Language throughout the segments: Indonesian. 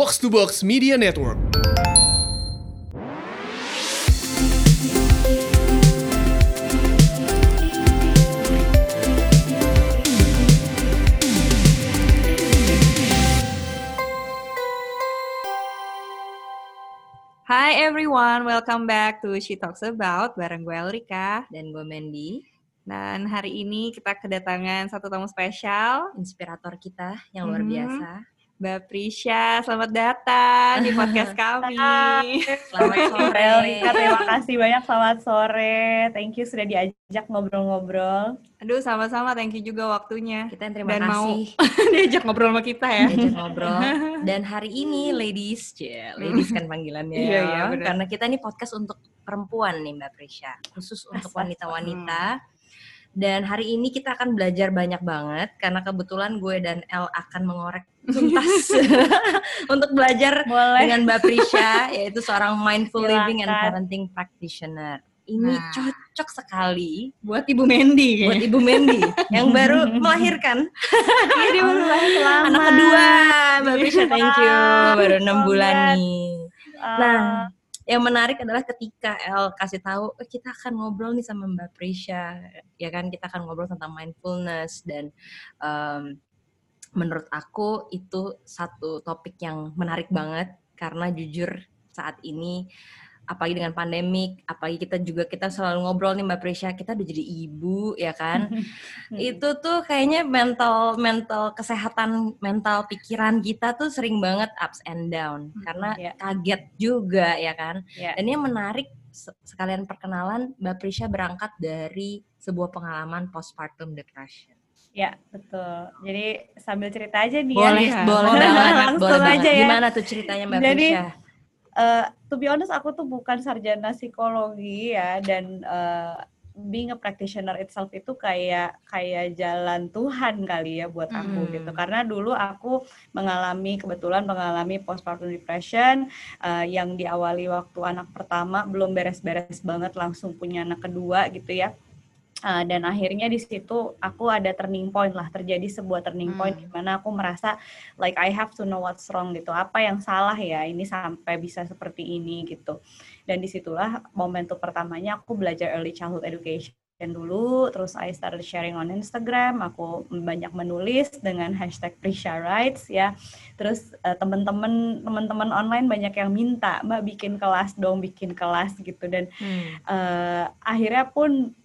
Box to Box Media Network. Hi everyone, welcome back to She Talks About bareng gue Elrika. dan gue Mandy, Dan hari ini kita kedatangan satu tamu spesial, inspirator kita yang luar Mhm. biasa. Mbak Prisha. Selamat datang di podcast kami. Selamat sore. Elrika, terima kasih banyak. Selamat sore. Thank you sudah diajak ngobrol-ngobrol. Aduh, sama-sama. Thank you juga waktunya. Kita yang terima Dan mau kasih diajak ngobrol sama kita ya. diajak ngobrol. Dan hari ini ladies, cie, ladies kan panggilannya Iya, ya. iya, benar. Karena kita ini podcast untuk perempuan nih Mbak Prisha, khusus untuk wanita-wanita. Dan hari ini kita akan belajar banyak banget karena kebetulan gue dan El akan mengorek tuntas untuk belajar Boleh. dengan Mbak Prisha yaitu seorang mindful living and parenting practitioner. Ini Nah. cocok sekali Buat Ibu Mendy buat. Ibu Mendy yang baru melahirkan Iya, dia baru anak kedua. Mbak Prisha, thank you. Baru enam bulan nih. Uh, Nah, yang menarik adalah ketika El kasih tahu "Eh, kita akan ngobrol nih sama Mbak Prisha, ya kan kita akan ngobrol tentang mindfulness dan em, menurut aku itu satu topik yang menarik banget karena jujur saat ini apalagi dengan pandemik, apalagi kita juga kita selalu ngobrol nih Mbak Prisha, kita udah jadi ibu ya kan. itu tuh kayaknya mental mental kesehatan mental pikiran kita tuh sering banget ups and down Hmm, karena ya. kaget juga ya kan Ya. dan yang menarik se- sekalian perkenalan Mbak Prisha berangkat dari sebuah pengalaman postpartum depression Ya, betul. Jadi sambil cerita aja nih boleh ya. boleh Boleh, banget langsung boleh banget aja ya. gimana tuh ceritanya Mbak Jadi, Prisha Eh, to be honest, aku tuh bukan sarjana psikologi ya, dan eh, being a practitioner itself itu kayak kayak jalan Tuhan kali ya buat aku Hmm. gitu. Karena dulu aku mengalami kebetulan mengalami postpartum depression eh, yang diawali waktu anak pertama belum beres-beres banget langsung punya anak kedua gitu ya. Uh, dan akhirnya di situ aku ada turning point lah terjadi sebuah turning point Hmm. di mana aku merasa like I have to know what's wrong gitu apa yang salah ya ini sampai bisa seperti ini gitu dan di situlah momentum pertamanya aku belajar early childhood education dulu terus I started sharing on Instagram aku banyak menulis dengan hashtag Prisha Rights ya terus uh, teman-teman teman-teman online banyak yang minta mbak bikin kelas dong bikin kelas gitu dan Hmm. eh, akhirnya pun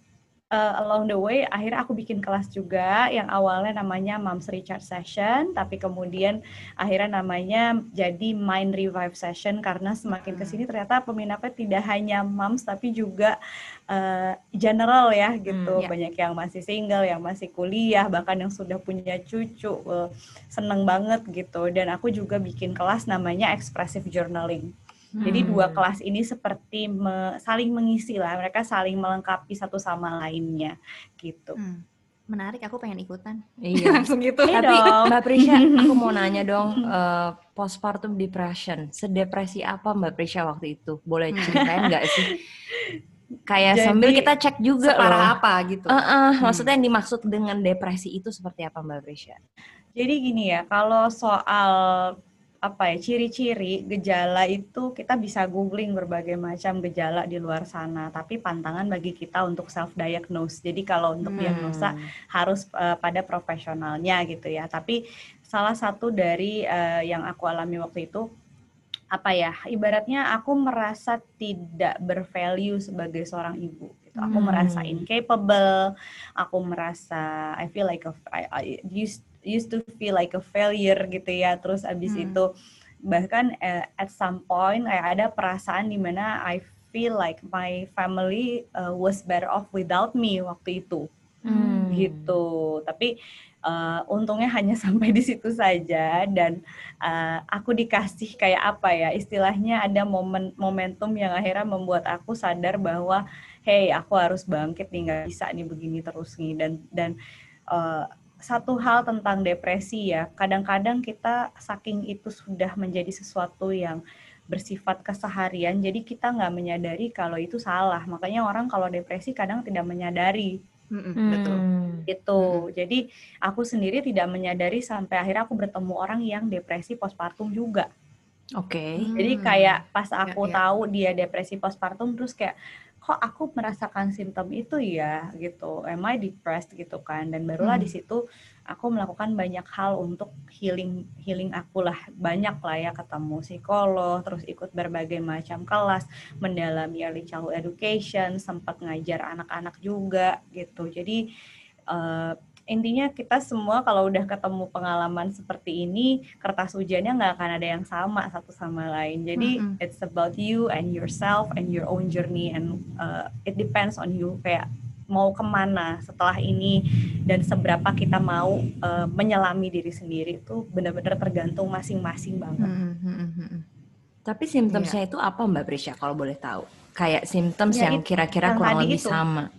eh, along the way akhirnya aku bikin kelas juga yang awalnya namanya Moms Recharge Session tapi kemudian akhirnya namanya jadi Mind Revive Session karena semakin ke sini ternyata peminatnya tidak hanya moms tapi juga eh, general ya gitu. Hmm, ya. banyak yang masih single yang masih kuliah bahkan yang sudah punya cucu eh, seneng banget gitu. Dan aku juga bikin kelas namanya Expressive Journaling jadi Hmm. dua kelas ini seperti me- saling mengisi lah, mereka saling melengkapi satu sama lainnya gitu. Hmm, Menarik, aku pengen ikutan. iya Langsung gitu. Iya Tapi dong. Mbak Prisha, aku mau nanya dong, eh, postpartum depression, sedepresi apa Mbak Prisha waktu itu? Boleh ceritain nggak sih? Kayak Jadi, sambil kita cek juga Separah loh. apa gitu. Eh, eh, Hmm. Maksudnya yang dimaksud dengan depresi itu seperti apa Mbak Prisha? Jadi gini ya, kalau soal apa ya ciri-ciri gejala itu kita bisa googling berbagai macam gejala di luar sana, tapi pantangan bagi kita untuk self diagnose. Jadi kalau untuk Hmm. diagnosa harus eh, pada profesionalnya gitu ya. Tapi salah satu dari eh, yang aku alami waktu itu apa ya ibaratnya aku merasa tidak bervalue sebagai seorang ibu gitu. aku Hmm. merasa incapable aku merasa I feel like a, I, I used used to feel like a failure gitu ya terus abis Hmm. itu bahkan eh, at some point kayak ada perasaan di mana I feel like my family uh, was better off without me waktu itu Hmm. gitu. Tapi uh, untungnya hanya sampai di situ saja dan uh, aku dikasih kayak apa ya istilahnya ada momen momentum yang akhirnya membuat aku sadar bahwa hey aku harus bangkit nih nggak bisa nih begini terus nih dan dan uh, satu hal tentang depresi ya kadang-kadang kita saking itu sudah menjadi sesuatu yang bersifat keseharian jadi kita nggak menyadari kalau itu salah makanya orang kalau depresi kadang tidak menyadari Mm-mm, Hmm. Betul. gitu. Jadi aku sendiri tidak menyadari sampai akhirnya aku bertemu orang yang depresi postpartum juga. Oke. Jadi Hmm. kayak pas Ya, aku ya. tahu dia depresi postpartum terus kayak kok aku merasakan simptom itu ya gitu. Am I depressed gitu kan. Dan barulah Hmm. di situ aku melakukan banyak hal untuk healing healing aku lah. Banyak lah ya ketemu psikolog, terus ikut berbagai macam kelas, mendalami early childhood education, sempat ngajar anak-anak juga gitu. Jadi eh, intinya kita semua kalau udah ketemu pengalaman seperti ini kertas ujiannya nggak akan ada yang sama satu sama lain jadi Mm-mm. it's about you and yourself and your own journey and uh, it depends on you kayak mau ke mana setelah ini dan seberapa kita mau uh, menyelami diri sendiri itu benar-benar tergantung masing-masing banget Hmm, hmm. Tapi symptomsnya itu apa Mbak Prisya kalau boleh tahu? Kayak symptoms Ya, yang kira-kira yang kurang lebih itu. sama.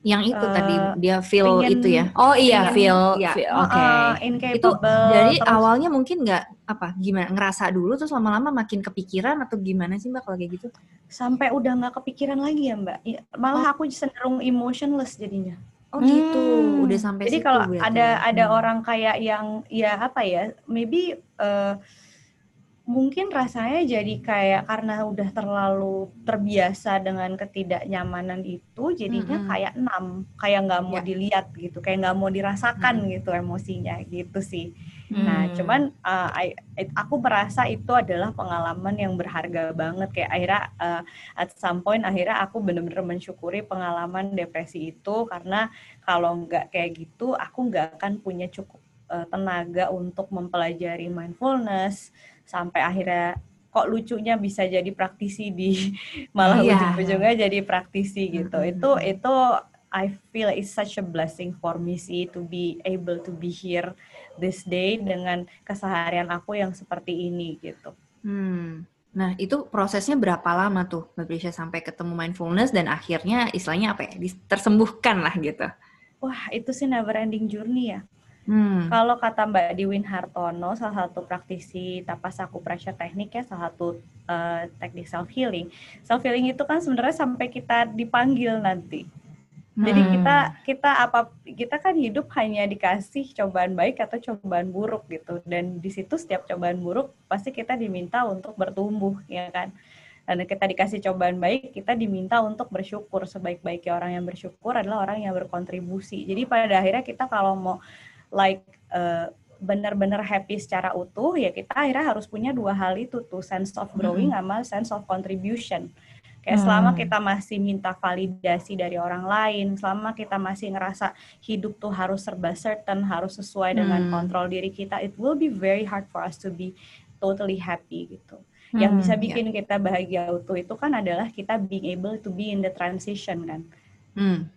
Yang itu Eh, tadi dia feel pengen- itu ya. Oh iya, Pengen- feel, iya. feel- Uh, oke. uh, Itu incapable dari terus awalnya mungkin nggak apa gimana ngerasa dulu terus lama-lama makin kepikiran atau gimana sih mbak kalau kayak gitu? sampai udah nggak kepikiran lagi ya mbak Ya, malah aku cenderung emotionless jadinya Oh gitu, Hmm. udah sampai Jadi kalau ada ya. ada Hmm. orang kayak yang ya apa ya, maybe eh, mungkin rasanya jadi kayak karena udah terlalu terbiasa dengan ketidaknyamanan itu, jadinya Mm-mm. kayak enam, kayak nggak mau Ya. dilihat gitu, kayak nggak mau dirasakan gitu emosinya gitu sih. Nah, Hmm. cuman uh, I- it- aku merasa itu adalah pengalaman yang berharga banget. Kayak akhirnya uh, at some point akhirnya aku bener-bener mensyukuri pengalaman depresi itu karena kalau nggak kayak gitu, aku nggak akan punya cukup uh, tenaga untuk mempelajari mindfulness sampai akhirnya kok lucunya bisa jadi praktisi di malah Iya. ujung-ujungnya jadi praktisi gitu. Mm-mm. Itu itu I feel it's such a blessing for me sih to be able to be here this day dengan keseharian aku yang seperti ini gitu. Hmm. Nah itu prosesnya berapa lama tuh mbak Prisya sampai ketemu mindfulness dan akhirnya istilahnya apa ya tersembuhkan lah gitu. Wah, itu sih never ending journey ya. Hmm. Kalau kata Mbak Diwin Hartono, salah satu praktisi tapas aku pressure teknik ya, salah satu eh, teknik self healing. Self healing itu kan sebenarnya sampai kita dipanggil nanti. Jadi Hmm. kita kita apa kita kan hidup hanya dikasih cobaan baik atau cobaan buruk gitu. Dan di situ setiap cobaan buruk pasti kita diminta untuk bertumbuh ya kan. Dan kita dikasih cobaan baik, kita diminta untuk bersyukur. Sebaik-baiknya orang yang bersyukur adalah orang yang berkontribusi. Jadi pada akhirnya kita kalau mau like eh, benar-benar happy secara utuh ya kita akhirnya harus punya dua hal itu tuh sense of growing sama sense of contribution. Kayak selama Hmm. kita masih minta validasi dari orang lain, selama kita masih ngerasa hidup tuh harus serba certain, harus sesuai dengan Hmm. kontrol diri kita, it will be very hard for us to be totally happy gitu. Yang Hmm, bisa ya. bikin kita bahagia utuh itu kan adalah kita being able to be in the transition kan. Hmm.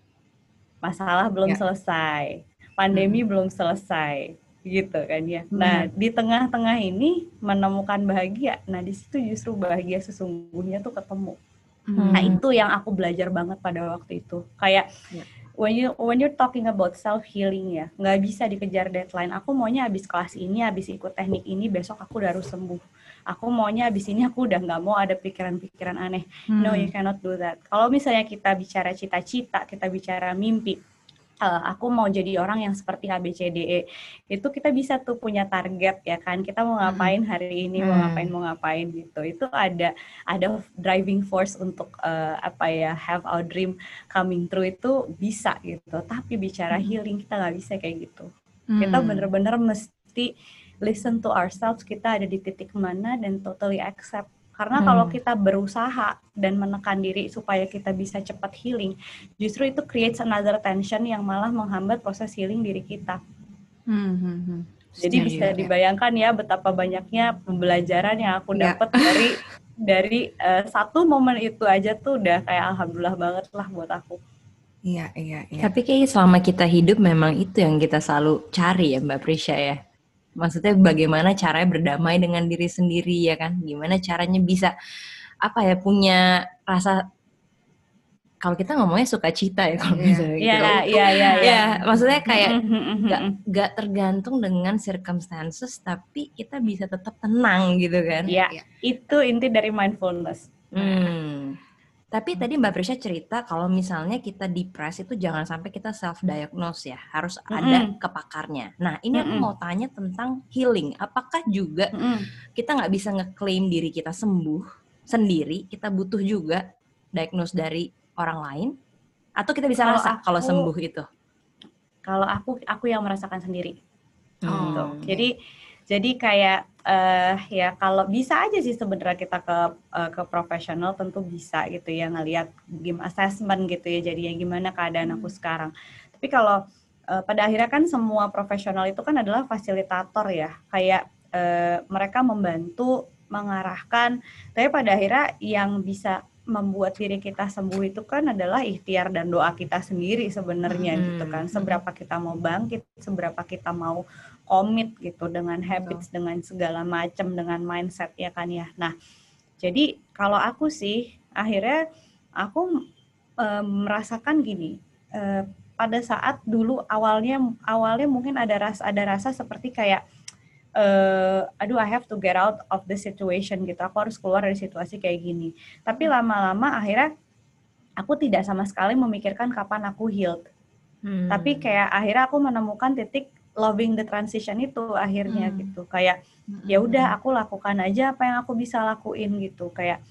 Masalah belum Ya. selesai, pandemi belum selesai gitu kan ya. Hmm. Nah, di tengah-tengah ini menemukan bahagia. Nah, di situ justru bahagia sesungguhnya tuh ketemu. Hmm. Nah itu yang aku belajar banget pada waktu itu. Kayak Ya. when you when you're talking about self healing ya, nggak bisa dikejar deadline. Aku maunya habis kelas ini, habis ikut teknik ini, besok aku udah harus sembuh. Aku maunya habis ini aku udah nggak mau ada pikiran-pikiran aneh. No, Hmm. you cannot do that. Kalau misalnya kita bicara cita-cita, kita bicara mimpi, eh, aku mau jadi orang yang seperti ABCDE, itu kita bisa tuh punya target ya kan. Kita mau ngapain hari ini, mau Hmm. ngapain, mau ngapain gitu. Itu ada ada driving force untuk eh, apa ya have our dream coming true itu bisa gitu. Tapi bicara healing kita nggak bisa kayak gitu. Kita Hmm. bener-bener mesti listen to ourselves. Kita ada di titik mana dan totally accept. Karena Hmm. kalau kita berusaha dan menekan diri supaya kita bisa cepat healing, justru itu creates another tension yang malah menghambat proses healing diri kita. Hmm, hmm, hmm. Jadi bisa ya. dibayangkan ya betapa banyaknya pembelajaran yang aku Ya. dapat dari dari eh, satu momen itu aja tuh udah kayak alhamdulillah banget lah buat aku. Iya, iya, iya. Tapi kayak selama kita hidup memang itu yang kita selalu cari ya Mbak Prisya ya. Maksudnya bagaimana caranya berdamai dengan diri sendiri ya kan? Gimana caranya bisa apa ya punya rasa kalau kita ngomongnya suka cita ya kalau Iya. misalnya gitu. Iya, iya, iya, iya. Ya, maksudnya kayak Mm-mm, nggak nggak tergantung dengan circumstances tapi kita bisa tetap tenang gitu kan. Iya, Iya. itu inti dari mindfulness. Hmm. Tapi tadi Mbak Prisha cerita kalau misalnya kita depres itu jangan sampai kita self diagnose ya, harus Mm-mm. ada kepakarnya. Nah, ini aku Mm-mm. mau tanya tentang healing. Apakah juga Mm-mm. kita nggak bisa ngeklaim diri kita sembuh sendiri? Kita butuh juga diagnose dari orang lain? Atau kita bisa Kalau rasa kalau aku- sembuh itu? Kalau aku aku yang merasakan sendiri. Hmm. gitu. Jadi jadi kayak eh ya kalau bisa aja sih sebenarnya kita ke eh, ke profesional tentu bisa gitu ya ngelihat game assessment gitu ya jadinya gimana keadaan aku sekarang. Tapi kalau eh, pada akhirnya kan semua profesional itu kan adalah fasilitator ya. Kayak eh, mereka membantu mengarahkan tapi pada akhirnya yang bisa membuat diri kita sembuh itu kan adalah ikhtiar dan doa kita sendiri sebenarnya Hmm. gitu kan. Seberapa kita mau bangkit, seberapa kita mau komit gitu dengan habits, dengan segala macam, dengan mindset ya kan ya. Nah, jadi kalau aku sih akhirnya aku eh, merasakan gini. eh, pada saat dulu awalnya awalnya mungkin ada rasa ada rasa seperti kayak eh aduh I have to get out of the situation gitu. Aku harus keluar dari situasi kayak gini. Tapi lama-lama akhirnya aku tidak sama sekali memikirkan kapan aku healed. Hmm. Tapi kayak akhirnya aku menemukan titik loving the transition itu akhirnya Hmm. gitu. Kayak ya udah aku lakukan aja apa yang aku bisa lakuin gitu. Kayak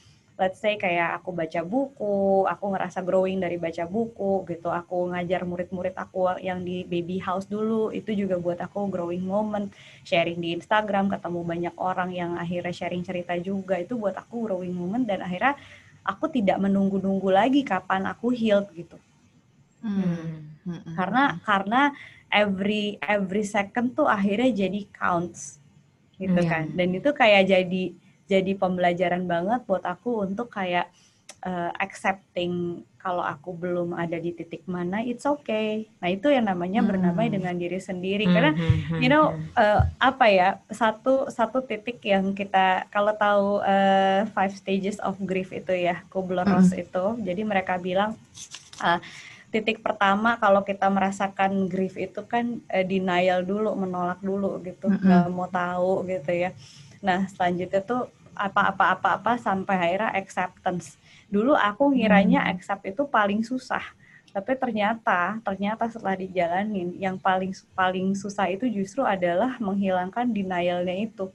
let's say kayak aku baca buku, aku ngerasa growing dari baca buku gitu. Aku ngajar murid-murid aku yang di baby house dulu, itu juga buat aku growing moment. Sharing di Instagram, ketemu banyak orang yang akhirnya sharing cerita juga, itu buat aku growing moment dan akhirnya aku tidak menunggu-nunggu lagi kapan aku healed gitu. Hmm. Hmm. Karena karena every every second tuh akhirnya jadi counts gitu Iya. kan. Dan itu kayak jadi jadi pembelajaran banget buat aku untuk kayak uh, accepting kalau aku belum ada di titik mana it's okay. Nah, itu yang namanya Hmm. bernamai dengan diri sendiri. Hmm, Karena hmm, hmm, you know hmm. uh, apa ya satu satu titik yang kita kalau tahu uh, five stages of grief itu ya Kubler Ross itu jadi mereka bilang uh, titik pertama kalau kita merasakan grief itu kan uh, denial dulu menolak dulu gitu Mm-mm. nggak mau tahu gitu ya. Nah selanjutnya tuh apa-apa apa-apa sampai akhirnya acceptance. Dulu aku ngiranya accept itu paling susah tapi ternyata ternyata setelah dijalanin yang paling paling susah itu justru adalah menghilangkan denialnya itu.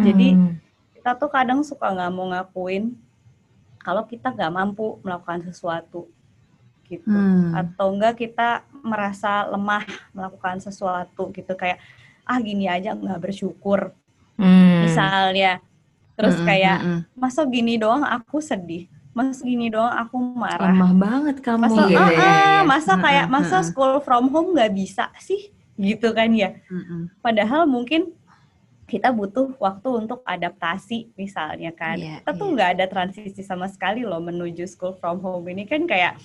Jadi Hmm. kita tuh kadang suka nggak mau ngakuin kalau kita nggak mampu melakukan sesuatu gitu Hmm. atau enggak kita merasa lemah melakukan sesuatu gitu kayak ah gini aja nggak bersyukur Hmm. misalnya terus Mm-mm, kayak mm-mm. masa gini doang aku sedih masa gini doang aku marah lemah banget kamu masa gitu ah, ya, ah, ya. masa kayak masa school from home nggak bisa sih gitu kan ya mm-mm. padahal mungkin kita butuh waktu untuk adaptasi misalnya kan Iya, kita tuh iya. nggak ada transisi sama sekali loh menuju school from home ini kan kayak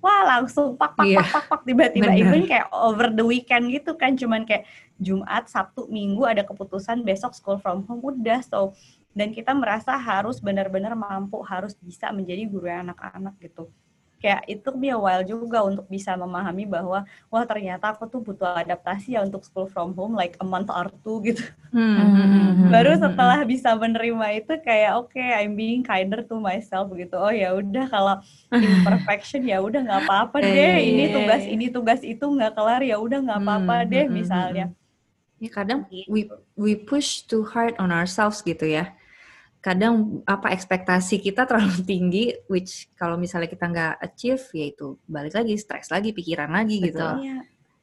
wah langsung pak pak Iya, pak pak pak tiba-tiba even kayak over the weekend gitu kan cuman kayak Jumat Sabtu Minggu ada keputusan besok school from home udah so. Dan kita merasa harus benar-benar mampu harus bisa menjadi guru anak-anak gitu kayak itu be a while juga untuk bisa memahami bahwa wah ternyata aku tuh butuh adaptasi ya untuk school from home like a month or two gitu. Hmm, hmm, hmm, hmm, baru setelah bisa menerima itu kayak oke I'm being kinder to myself gitu. Oh ya udah kalau imperfection ya udah nggak apa-apa deh. Eh. ini tugas ini tugas itu nggak kelar ya udah nggak apa-apa Hmm, deh misalnya. Ya kadang Gitu. we we push too hard on ourselves gitu ya. Kadang apa ekspektasi kita terlalu tinggi, which kalau misalnya kita nggak achieve, ya itu balik lagi, stres lagi, pikiran lagi gitu. Betul. Iya.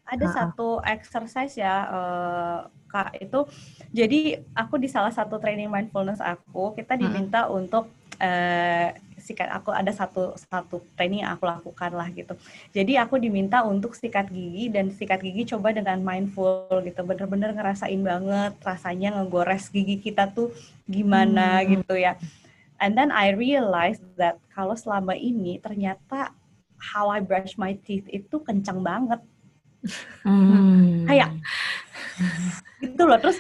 Ada Ha-ha. satu exercise ya eh, kak itu jadi aku di salah satu training mindfulness aku kita diminta untuk eh, sikat aku ada satu satu training yang aku lakukan lah gitu. Jadi aku diminta untuk sikat gigi dan sikat gigi coba dengan mindful gitu, bener-bener ngerasain banget rasanya ngegores gigi kita tuh gimana Hmm. gitu ya. And then I realized that kalau selama ini ternyata how I brush my teeth itu kencang banget Hmm. Kayak gitu loh. Terus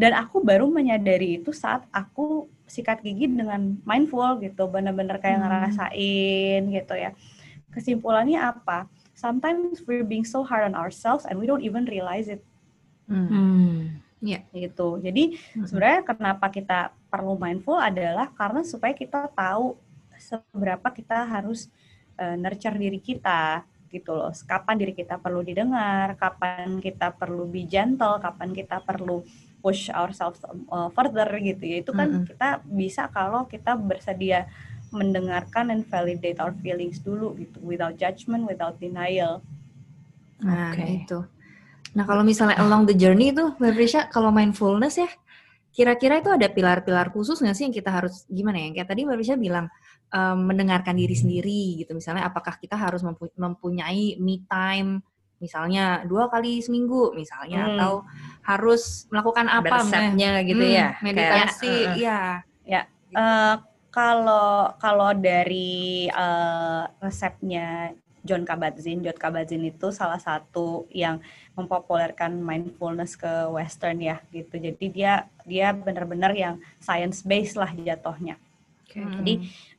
dan aku baru menyadari itu saat aku sikat gigi dengan mindful gitu, bener-bener kayak Hmm. ngerasain gitu ya. Kesimpulannya apa? Sometimes we're being so hard on ourselves and we don't even realize it Hmm. Hmm. gitu. Jadi Hmm. sebenarnya kenapa kita perlu mindful adalah karena supaya kita tahu seberapa kita harus uh, nurture diri kita gitu loh. Kapan diri kita perlu didengar, kapan kita perlu be gentle, kapan kita perlu push ourselves uh, further gitu ya. Itu kan mm -hmm. kita bisa kalau kita bersedia mendengarkan and validate our feelings dulu gitu without judgment, without denial. Nah, okay. itu. Nah, kalau misalnya along the journey itu, Mbak kalau mindfulness ya, kira-kira itu ada pilar-pilar khusus nggak sih yang kita harus gimana ya? Kayak tadi Mbak bilang, um, mendengarkan diri sendiri gitu. Misalnya apakah kita harus mempunyai me time misalnya dua kali seminggu misalnya hmm. atau harus melakukan apa resepnya gitu hmm, ya meditasi Kayak, uh, ya ya uh, kalau kalau dari uh, resepnya John Kabat-Zinn, John Kabat-Zinn itu salah satu yang mempopulerkan mindfulness ke Western ya gitu. Jadi dia dia benar-benar yang science based lah jatuhnya. Okay. Jadi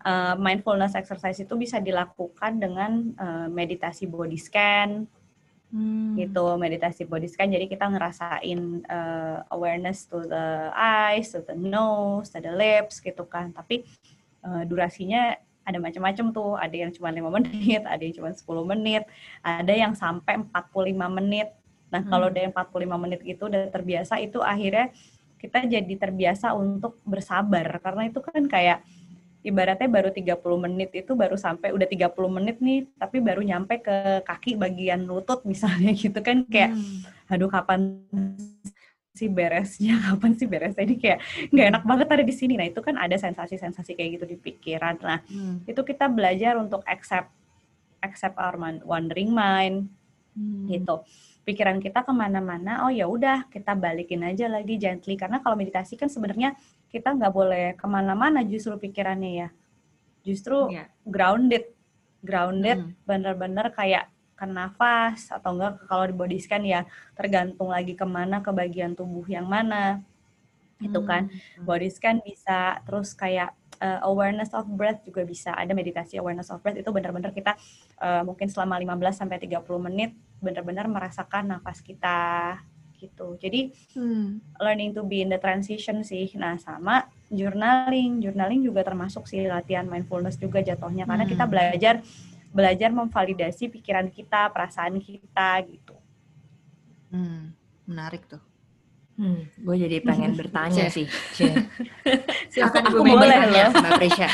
uh, mindfulness exercise itu bisa dilakukan dengan uh, meditasi body scan, hmm. gitu meditasi body scan. Jadi kita ngerasain uh, awareness to the eyes, to the nose, to the lips, gitu kan. Tapi uh, durasinya ada macam-macam tuh. Ada yang cuma lima menit, ada yang cuma 10 menit, ada yang sampai 45 menit. Nah, hmm. kalau udah 45 menit gitu udah terbiasa itu akhirnya kita jadi terbiasa untuk bersabar karena itu kan kayak ibaratnya baru 30 menit itu baru sampai udah 30 menit nih tapi baru nyampe ke kaki bagian lutut misalnya gitu kan kayak hmm. aduh kapan sih beresnya? Kapan sih beresnya? Ini kayak nggak enak banget ada di sini. Nah itu kan ada sensasi-sensasi kayak gitu di pikiran. Nah hmm. itu kita belajar untuk accept accept our wandering mind. Hmm. gitu. Pikiran kita ke mana-mana oh ya udah kita balikin aja lagi gently. Karena kalau meditasi kan sebenarnya kita nggak boleh ke mana-mana justru pikirannya ya justru yeah. grounded grounded hmm. bener-bener kayak ke nafas atau enggak kalau di body scan ya tergantung lagi ke mana ke bagian tubuh yang mana hmm. itu kan body scan bisa terus kayak uh, awareness of breath juga bisa ada meditasi awareness of breath itu benar-benar kita uh, mungkin selama 15 sampai 30 menit benar-benar merasakan nafas kita gitu. Jadi hmm. learning to be in the transition sih. Nah, sama journaling. Journaling juga termasuk sih latihan mindfulness juga jatuhnya karena hmm. kita belajar belajar memvalidasi pikiran kita, perasaan kita gitu. Hmm, menarik tuh. Hmm, gue jadi pengen bertanya sih. Silakan aku, aku boleh ya, Mbak Presya.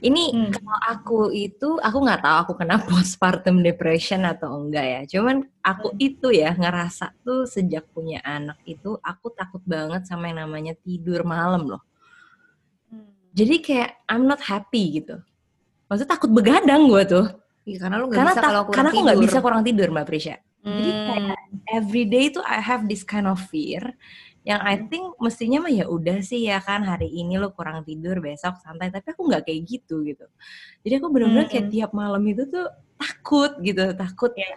Ini hmm. kalau aku itu, aku nggak tahu aku kena postpartum depression atau enggak ya. Cuman aku hmm. itu ya ngerasa tuh sejak punya anak itu, aku takut banget sama yang namanya tidur malam loh. Hmm. Jadi kayak I'm not happy gitu. Maksudnya takut begadang gue tuh. Iya, karena lu gak karena bisa kalau kurang Karena aku nggak bisa kurang tidur, Mbak Prisha. Hmm. Jadi kayak every day tuh I have this kind of fear yang I think mestinya mah ya udah sih ya kan hari ini lo kurang tidur besok santai tapi aku nggak kayak gitu gitu jadi aku benar-benar kayak tiap malam itu tuh takut gitu takut yeah.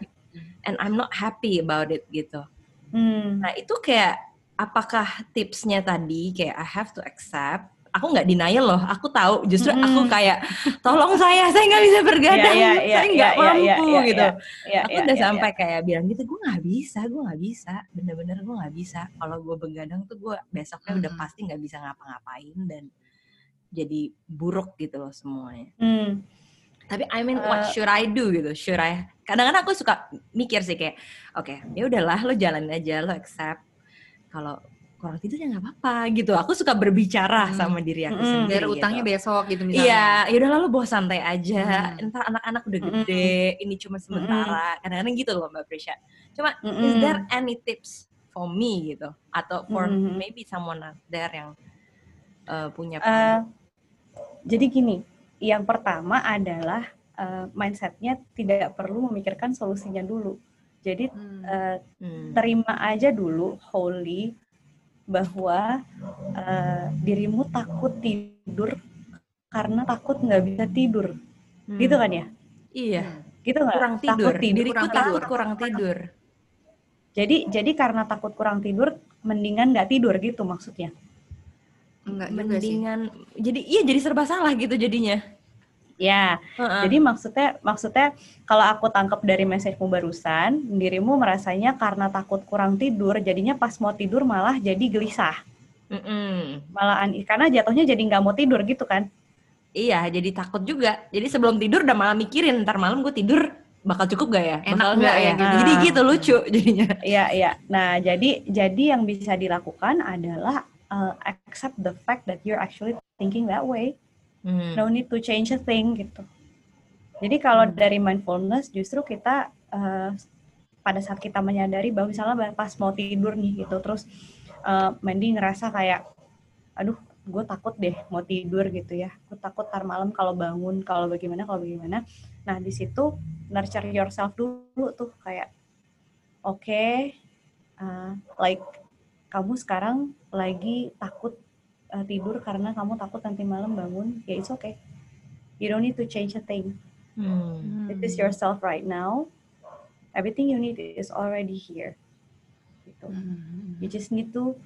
and I'm not happy about it gitu hmm. nah itu kayak apakah tipsnya tadi kayak I have to accept aku nggak denial loh. Aku tahu. Justru mm. aku kayak tolong saya saya nggak bisa bergadang. Yeah, yeah, yeah, saya nggak yeah, mampu yeah, yeah, gitu. yeah, yeah, aku yeah, udah yeah, sampai yeah. kayak bilang gitu gue nggak bisa gue nggak bisa. Bener-bener gue nggak bisa. Kalau gue begadang tuh gue besoknya mm. udah pasti nggak bisa ngapa-ngapain dan jadi buruk gitu loh semuanya. Mm. tapi I mean what uh, should I do gitu? Should I? Kadang-kadang aku suka mikir sih kayak oke okay, ya udahlah lo jalan aja lo accept. Kalau kurang tidur ya nggak apa-apa gitu. Aku suka berbicara hmm. sama diri aku hmm. sendiri. Biar gitu. utangnya besok gitu misalnya. Iya, yaudah lalu bawa santai aja. Hmm. Ntar anak-anak udah gede, hmm. ini cuma sementara. Kadang-kadang gitu loh Mbak Prisha. Cuma hmm. is there any tips for me gitu? Atau for hmm. maybe someone out there yang uh, punya uh, Jadi gini, yang pertama adalah uh, mindsetnya tidak perlu memikirkan solusinya dulu. Jadi hmm. Uh, hmm. terima aja dulu wholly bahwa uh, dirimu takut tidur karena takut nggak bisa tidur, hmm. gitu kan ya? Iya. Gitu nggak? Kurang tidur. Takut tidur. Diriku kurang takut tidur. kurang tidur. Jadi jadi karena takut kurang tidur, mendingan nggak tidur gitu maksudnya? Enggak mendingan. Sih. Jadi iya jadi serba salah gitu jadinya. Ya, uh-uh. jadi maksudnya maksudnya kalau aku tangkap dari messagemu barusan, dirimu merasanya karena takut kurang tidur, jadinya pas mau tidur malah jadi gelisah. Mm-mm. Malah karena jatuhnya jadi nggak mau tidur gitu kan? Iya, jadi takut juga. Jadi sebelum tidur udah malah mikirin ntar malam gue tidur bakal cukup gak ya? Enak bakal nggak ya? gitu. Jadi gitu lucu jadinya. Iya, iya. Nah, jadi jadi yang bisa dilakukan adalah uh, accept the fact that you're actually thinking that way. Hmm. No need to change a thing gitu. Jadi kalau dari mindfulness justru kita uh, pada saat kita menyadari bahwa misalnya pas mau tidur nih gitu, terus uh, Mandy ngerasa kayak, aduh, gue takut deh mau tidur gitu ya, gue takut tar malam kalau bangun, kalau bagaimana, kalau bagaimana. Nah di situ nurture yourself dulu tuh kayak, oke, okay, uh, like kamu sekarang lagi takut uh, tidur karena kamu takut nanti malam bangun, ya it's okay. You don't need to change a thing. Hmm. It is yourself right now. Everything you need is already here. Gitu. Hmm. You just need to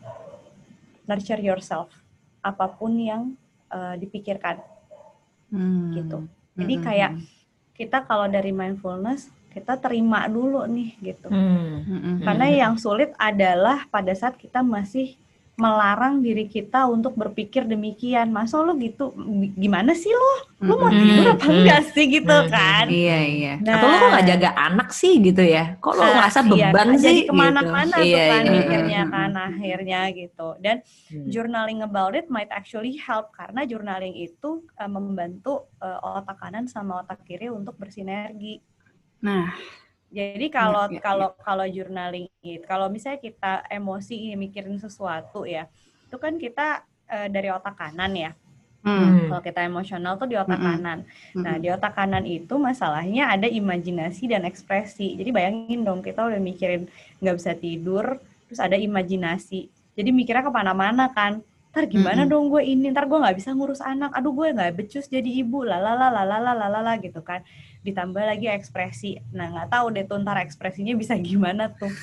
nurture yourself. Apa pun yang uh, dipikirkan. Hmm. Gitu. Jadi kayak kita kalau dari mindfulness kita terima dulu nih gitu. Hmm. Hmm. Karena yang sulit adalah pada saat kita masih melarang diri kita untuk berpikir demikian. Masa lo gitu gimana sih lo? Lo mau Hmm. tidur apa Hmm. enggak sih gitu Hmm. kan? Iya iya. Nah, Atau lo kok gak jaga anak sih gitu ya? Kok lo Nah, ngerasa iya, beban jadi sih? ke mana-mana gitu. tuh Iya, kan iya. mikirnya Hmm. kan akhirnya gitu. Dan Hmm. journaling about it might actually help karena journaling itu uh, membantu uh, otak kanan sama otak kiri untuk bersinergi. Nah, Jadi kalau Iya, iya, kalau kalau journaling itu kalau misalnya kita emosi ini mikirin sesuatu ya, itu kan kita uh, dari otak kanan ya. hmm. Hmm. Kalau kita emosional tuh di otak Mm-mm. kanan. Nah, di otak kanan itu masalahnya ada imajinasi dan ekspresi. Jadi bayangin dong, kita udah mikirin nggak bisa tidur, terus ada imajinasi. Jadi mikirnya ke mana-mana kan. Ntar gimana Mm-mm. dong gue ini, ntar gue nggak bisa ngurus anak. Aduh gue nggak becus jadi ibu, lalala, lalala, lalala gitu kan. Ditambah lagi ekspresi. Nah nggak tahu deh tuh ntar ekspresinya bisa gimana tuh.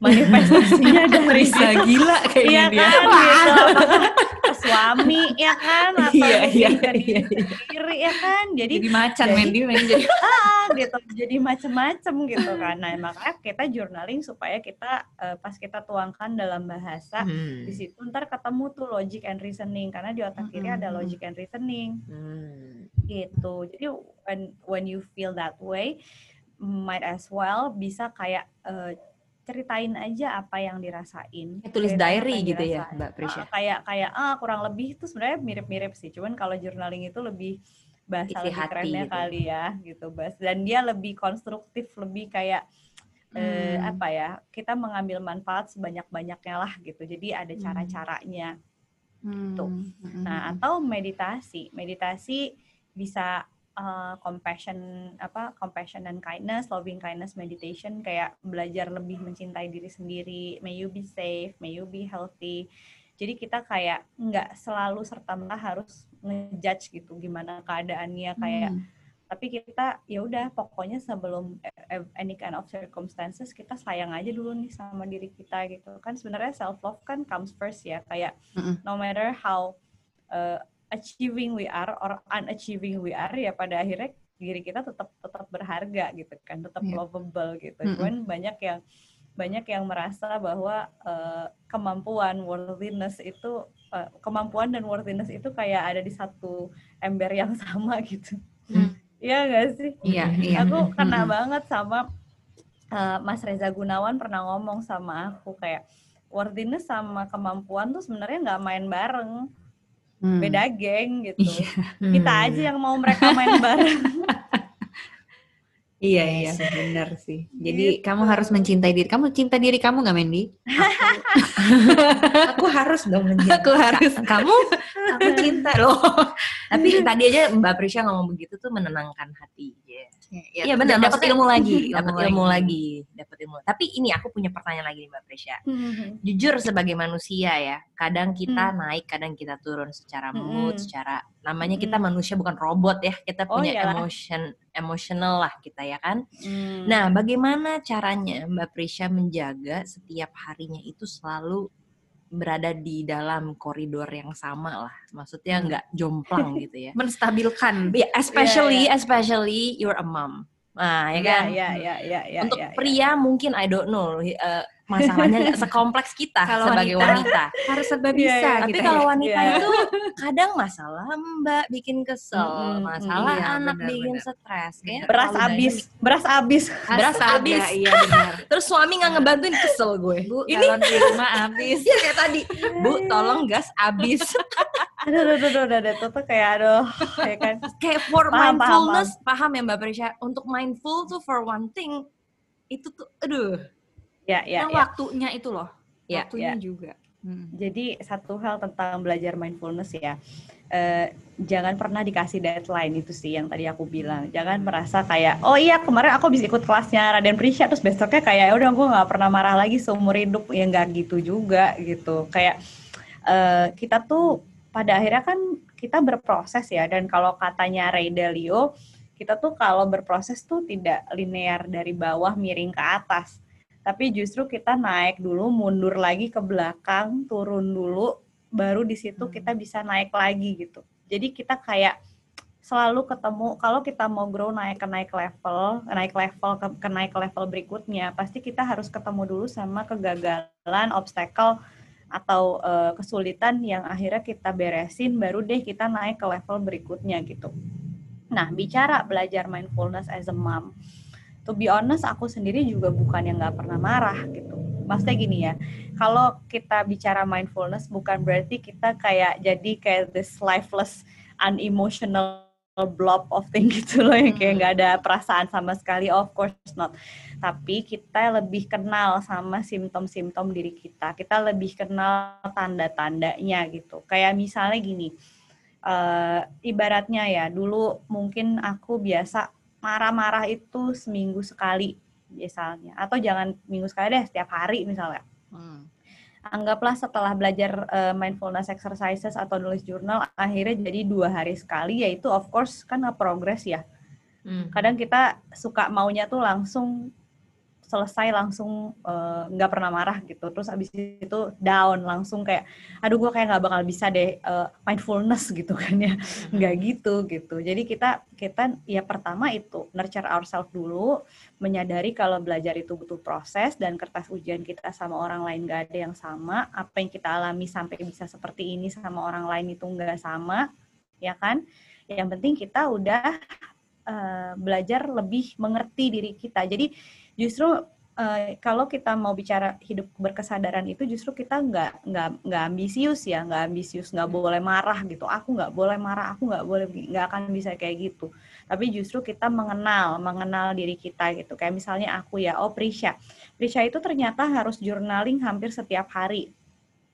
Manifestasinya dari situ. gila kayak Iya gini ya. kan gitu Apakah ke suami ya kan? Atau Iya, iya, iya, diri sendiri ya kan? Jadi jadi macan jadi- Mandy, Mandy jadi ah gitu. Jadi macem-macem gitu kan. Nah makanya kita journaling supaya kita eh, pas kita tuangkan dalam bahasa Hmm. di situ ntar ketemu tuh logic and reasoning. Karena di otak kiri ada Mm-mm. logic and reasoning. Hmm. gitu. Jadi when when you feel that way might as well bisa kayak eh, ceritain aja apa yang dirasain Kayak tulis Ceritain apa diary gitu ya, dirasain. Mbak Prisya. Ah, kayak kayak ah kurang lebih itu sebenarnya mirip-mirip sih cuman kalau journaling itu lebih bahasa Isi lebih hati kerennya gitu. kali ya gitu Bas dan dia lebih konstruktif lebih kayak eh, Hmm. apa ya kita mengambil manfaat sebanyak-banyaknya lah gitu jadi ada Hmm. cara-caranya Hmm. Tuh. Hmm. Nah, atau meditasi. Meditasi bisa uh, compassion apa compassion and kindness, loving kindness meditation kayak belajar lebih mencintai diri sendiri. May you be safe, may you be healthy. Jadi kita kayak nggak selalu serta merta harus ngejudge gitu gimana keadaannya kayak Hmm. tapi kita ya udah pokoknya sebelum eh, any kind of circumstances kita sayang aja dulu nih sama diri kita gitu kan sebenarnya self love kan comes first ya kayak Mm-mm. no matter how uh, achieving we are or unachieving we are ya pada akhirnya diri kita tetap tetap berharga gitu kan tetap Iya. lovable gitu Mm-mm. cuman banyak yang banyak yang merasa bahwa uh, kemampuan worthiness itu uh, kemampuan dan worthiness itu kayak ada di satu ember yang sama gitu Hmm. Iya gak sih Iya, iya. aku kena Mm-mm. banget sama uh, Mas Reza Gunawan pernah ngomong sama aku kayak worthiness sama kemampuan tuh sebenarnya nggak main bareng Hmm. beda geng gitu Hmm. kita aja yang mau mereka main bareng Iya iya benar sih. Jadi Gitu. kamu harus mencintai diri. Kamu cinta diri kamu nggak Mandy? aku harus dong mencintai. Aku harus. kamu aku cinta loh tapi tadi aja Mbak Prisya ngomong begitu tuh menenangkan hati Iya benar dapat ilmu lagi dapat ilmu lagi dapat ilmu tapi ini aku punya pertanyaan lagi nih Mbak Prisya jujur sebagai manusia ya kadang kita naik kadang kita turun secara mood Mm-mm. secara namanya kita Mm-mm. manusia bukan robot ya kita Oh, punya iyalah. emotion emotional lah kita ya kan Hmm. Nah, bagaimana caranya Mbak Prisya menjaga setiap harinya itu selalu berada di dalam koridor yang sama lah. Maksudnya Hmm. nggak jomplang gitu ya. menstabilkan. Ya, especially Iya, especially you're a mom. Nah, ya Iya, kan? iya, iya, iya, iya. Untuk iya, iya. pria mungkin I don't know uh, masalahnya nggak sekompleks kita Kalau sebagai wanita, wanita. Harus serba Iya, bisa iya. Tapi gitu. kalau ya. wanita Iya. itu kadang masalah mbak bikin kesel, Mm-mm, masalah iya, anak benar, bikin benar. stres, kayaknya beras terlalu abis, dynamic. beras abis. beras habis. Iya benar. Terus suami nggak ngebantuin kesel gue. Bu, Ini galon di rumah habis. Iya kayak tadi, bu tolong gas abis. Aduh, aduh, aduh, aduh, aduh, tuh kayak aduh, ya kan. kayak for Paham, paham, mindfulness, paham, ya mbak Prisha. Untuk mindful tuh for one thing, itu tuh, aduh. Ya, ya, Yang ya. waktunya itu loh. Ya, waktunya ya. juga. Hmm. Jadi satu hal tentang belajar mindfulness ya, eh, jangan pernah dikasih deadline itu sih yang tadi aku bilang. Jangan merasa kayak, oh iya kemarin aku bisa ikut kelasnya Raden Prisha, terus besoknya kayak "Ya udah gue nggak pernah marah lagi seumur hidup. Ya nggak gitu juga gitu. Kayak eh, kita tuh pada akhirnya kan kita berproses ya. Dan kalau katanya Ray Dalio, kita tuh kalau berproses tuh tidak linear dari bawah miring ke atas tapi justru kita naik dulu, mundur lagi ke belakang, turun dulu, baru di situ Hmm. kita bisa naik lagi gitu. Jadi kita kayak selalu ketemu kalau kita mau grow naik ke naik level, naik level ke, ke naik level berikutnya, pasti kita harus ketemu dulu sama kegagalan, obstacle atau eh, kesulitan yang akhirnya kita beresin, baru deh kita naik ke level berikutnya gitu. Nah, bicara belajar mindfulness as a mom, to be honest aku sendiri juga bukan yang nggak pernah marah gitu. Maksudnya gini ya kalau kita bicara mindfulness bukan berarti kita kayak jadi kayak this lifeless unemotional blob of thing gitu loh yang kayak nggak ada perasaan sama sekali. Of course not. Tapi kita lebih kenal sama simptom-simptom diri kita. Kita lebih kenal tanda-tandanya gitu. Kayak misalnya gini eh, ibaratnya ya dulu mungkin aku biasa marah-marah itu seminggu sekali misalnya atau jangan minggu sekali deh setiap hari misalnya Hmm. anggaplah setelah belajar eh, mindfulness exercises atau nulis jurnal akhirnya jadi dua hari sekali yaitu of course kan progress ya Hmm. kadang kita suka maunya tuh langsung selesai langsung eh, nggak pernah marah gitu. Terus abis itu down langsung kayak aduh gue kayak nggak bakal bisa deh eh, mindfulness gitu kan ya. Nggak gitu gitu. Jadi kita kita ya pertama itu nurture ourselves dulu menyadari kalau belajar itu butuh proses dan kertas ujian kita sama orang lain nggak ada yang sama. Apa yang kita alami sampai bisa seperti ini sama orang lain itu nggak sama ya kan? Yang penting kita udah eh, belajar lebih mengerti diri kita. Jadi justru eh, kalau kita mau bicara hidup berkesadaran itu justru kita nggak nggak nggak ambisius ya nggak ambisius nggak boleh marah gitu. Aku nggak boleh marah aku nggak boleh nggak akan bisa kayak gitu. Tapi justru kita mengenal mengenal diri kita gitu. Kayak misalnya aku ya oh Prisha. Prisha itu ternyata harus journaling hampir setiap hari.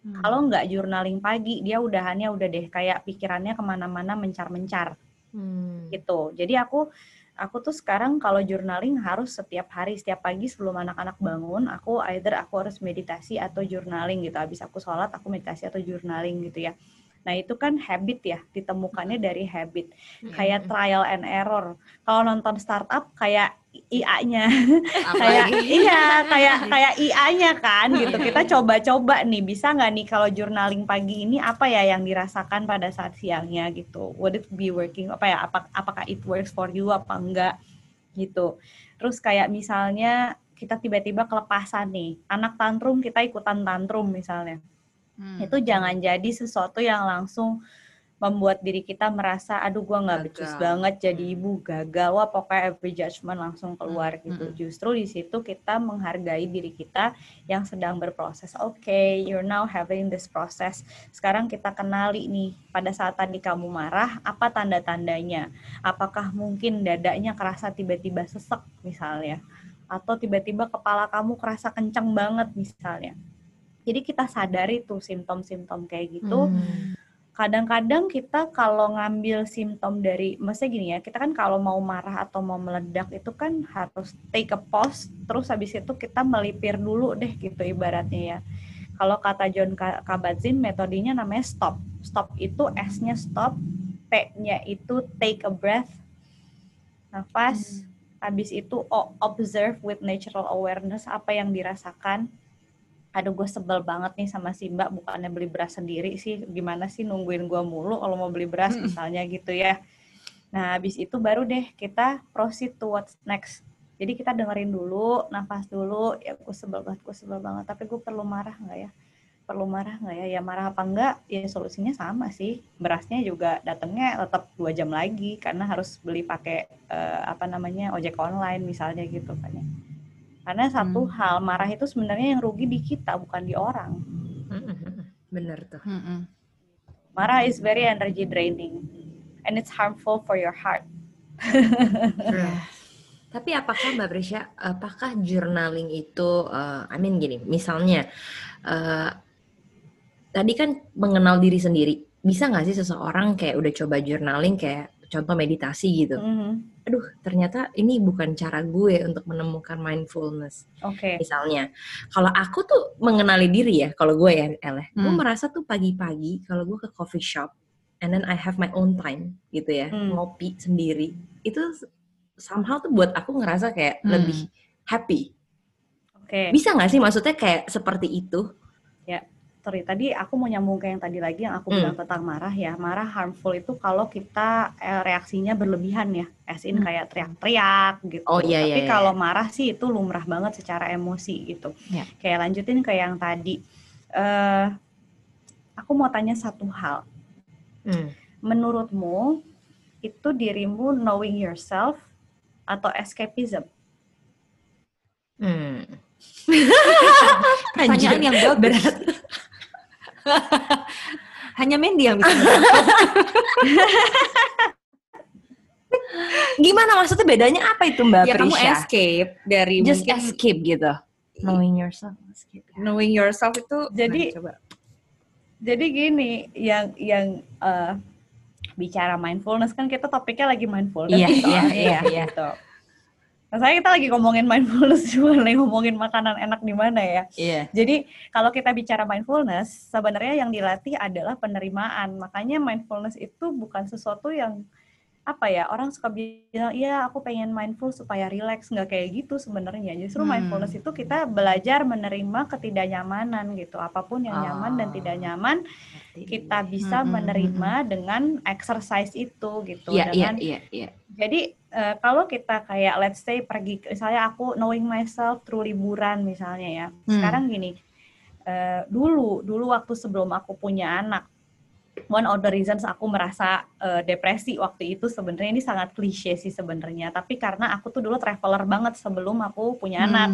Hmm. kalau nggak journaling pagi dia udahannya udah deh kayak pikirannya ke mana-mana mencar-mencar. Hmm. gitu. Jadi aku aku tuh sekarang kalau journaling harus setiap hari, setiap pagi sebelum anak-anak bangun, aku either aku harus meditasi atau journaling gitu. Habis aku sholat, aku meditasi atau journaling gitu ya. Nah itu kan habit ya, ditemukannya dari habit. Kayak trial and error. Kalau nonton startup kayak IA-nya, kayak iya kayak kayak IA-nya kan gitu. Kita coba-coba nih, bisa nggak nih kalau journaling pagi ini apa ya yang dirasakan pada saat siangnya gitu. Would it be working? Apa ya? Apa, apakah it works for you apa enggak gitu. Terus kayak misalnya kita tiba-tiba kelepasan nih, anak tantrum kita ikutan tantrum misalnya Hmm. itu jangan jadi sesuatu yang langsung membuat diri kita merasa aduh gua nggak becus banget jadi Hmm. ibu gagal. Wah pokoknya every judgment langsung keluar Hmm, gitu. hmm. justru di situ kita menghargai diri kita yang sedang berproses. Oke you're now having this process. Sekarang kita kenali nih pada saat tadi kamu marah apa tanda-tandanya? Apakah mungkin dadanya kerasa tiba-tiba sesek misalnya? Atau tiba-tiba kepala kamu kerasa kencang banget misalnya jadi kita sadari tuh simptom-simptom kayak gitu. Hmm. Kadang-kadang kita kalau ngambil simptom dari, maksudnya gini ya, kita kan kalau mau marah atau mau meledak itu kan harus take a pause, terus habis itu kita melipir dulu deh gitu ibaratnya ya. Kalau kata John Ka- Kabat-Zinn metodenya namanya stop. Stop itu S-nya stop, T-nya itu take a breath, nafas, habis itu o- observe with natural awareness apa yang dirasakan aduh gue sebel banget nih sama si mbak bukannya beli beras sendiri sih gimana sih nungguin gue mulu kalau mau beli beras misalnya gitu ya Nah, habis itu baru deh kita proceed to what's next. Jadi kita dengerin dulu, nafas dulu, ya gue sebel banget, gue sebel banget, tapi gue perlu marah nggak ya? Perlu marah nggak ya? Ya marah apa enggak, ya solusinya sama sih. Berasnya juga datangnya tetap dua jam lagi, karena harus beli pakai uh, apa namanya ojek online misalnya gitu kan ya. Karena satu hmm. hal, marah itu sebenarnya yang rugi di kita, bukan di orang. Bener tuh. Marah is very energy draining, and it's harmful for your heart. Tapi apakah Mbak Brescia, apakah journaling itu, uh, I mean gini, misalnya uh, tadi kan mengenal diri sendiri, bisa nggak sih seseorang kayak udah coba journaling kayak contoh meditasi gitu? Mm -hmm. Aduh, ternyata ini bukan cara gue untuk menemukan mindfulness. Oke. Okay. Misalnya, kalau aku tuh mengenali diri ya, kalau gue ya, Eleh, mm. gue merasa tuh pagi-pagi kalau gue ke coffee shop, and then I have my own time gitu ya, mm. ngopi sendiri, itu somehow tuh buat aku ngerasa kayak hmm. lebih happy. Oke. Okay. Bisa nggak sih maksudnya kayak seperti itu? Ya, sorry tadi aku mau nyambung ke yang tadi lagi yang aku hmm. bilang tentang marah ya. Marah harmful itu kalau kita eh, reaksinya berlebihan ya, as in hmm. kayak teriak-teriak gitu. Oh iya Tapi iya. kalau iya. marah sih itu lumrah banget secara emosi gitu. Ya. Kayak lanjutin ke yang tadi. Uh, aku mau tanya satu hal. Hmm. Menurutmu itu dirimu knowing yourself atau escapism? Hmm. Pertanyaan yang berat. Hanya Mendy yang bisa Gimana maksudnya bedanya apa itu Mbak ya, Prisha? kamu escape dari just mungkin, escape gitu. Knowing yourself. Escape. Knowing yourself itu jadi nah, coba. Jadi gini, yang yang uh, bicara mindfulness kan kita topiknya lagi mindfulness iya, gitu. Iya, iya, iya. Gitu. Saya kita lagi ngomongin mindfulness juga nih ngomongin makanan enak di mana ya. Iya. Jadi kalau kita bicara mindfulness, sebenarnya yang dilatih adalah penerimaan. Makanya mindfulness itu bukan sesuatu yang apa ya orang suka bilang iya aku pengen mindful supaya relax nggak kayak gitu sebenarnya justru hmm. mindfulness itu kita belajar menerima ketidaknyamanan gitu apa pun yang oh. nyaman dan tidak ah, nyaman kita bisa hmm. menerima dengan exercise itu gitu yeah, dengan yeah, yeah, yeah. jadi uh, kalau kita kayak let's say pergi misalnya aku knowing myself through liburan misalnya ya hmm. sekarang gini uh, dulu dulu waktu sebelum aku punya anak one of the reasons aku merasa uh, depresi waktu itu sebenarnya ini sangat klise sih sebenarnya. Tapi karena aku tuh dulu traveler banget sebelum aku punya hmm. anak.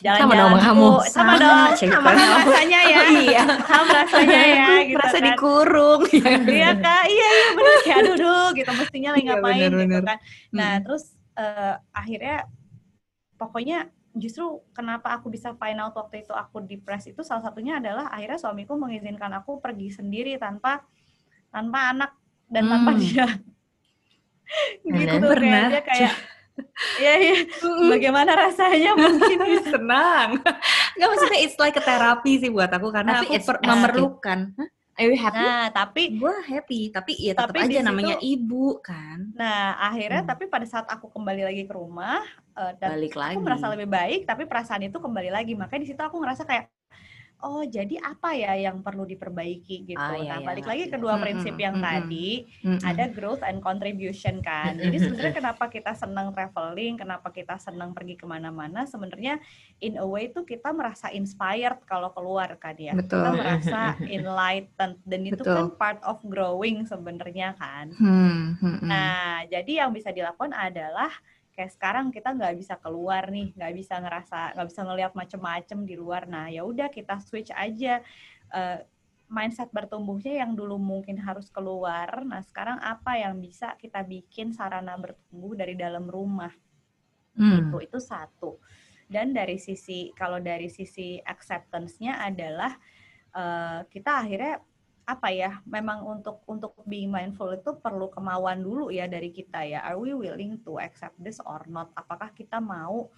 Jalan-jalan sama dong kamu sama, sama dong sama, rasanya ya. Iya. Sama rasanya ya gitu merasa kan. dikurung. Iya kak. Iya iya benar kayak aduh duh gitu. Mestinya lagi iya, ngapain bener, gitu kan. Nah hmm. terus uh, akhirnya pokoknya justru kenapa aku bisa find out waktu itu aku depres itu salah satunya adalah akhirnya suamiku mengizinkan aku pergi sendiri tanpa tanpa anak dan hmm. tanpa dia. Gitu tuh kayak dia kayak ya ya bagaimana rasanya mungkin senang. Nggak maksudnya it's like a terapi sih buat aku karena Tapi aku memerlukan. huh? Are you happy? Nah, tapi gue happy, tapi ya tetap aja situ, namanya ibu kan. Nah, akhirnya hmm. tapi pada saat aku kembali lagi ke rumah uh, dan Balik aku lagi. merasa lebih baik, tapi perasaan itu kembali lagi. Makanya di situ aku ngerasa kayak oh jadi apa ya yang perlu diperbaiki gitu. Ah, iya, nah, iya, balik lagi iya. kedua prinsip yang tadi ada growth and contribution kan. Jadi sebenarnya kenapa kita senang traveling, kenapa kita senang pergi ke mana-mana, sebenarnya in a way itu kita merasa inspired kalau keluar kan ya. Betul. Kita merasa enlightened dan itu Betul. kan part of growing sebenarnya kan. Hmm, hmm, hmm. Nah, jadi yang bisa dilakukan adalah kayak sekarang kita nggak bisa keluar nih nggak bisa ngerasa nggak bisa ngelihat macem-macem di luar. Nah ya udah kita switch aja uh, mindset bertumbuhnya yang dulu mungkin harus keluar. Nah sekarang apa yang bisa kita bikin sarana bertumbuh dari dalam rumah? Hmm. itu itu satu. Dan dari sisi kalau dari sisi acceptance-nya adalah uh, kita akhirnya apa ya memang untuk untuk being mindful itu perlu kemauan dulu ya dari kita ya are we willing to accept this or not apakah kita mau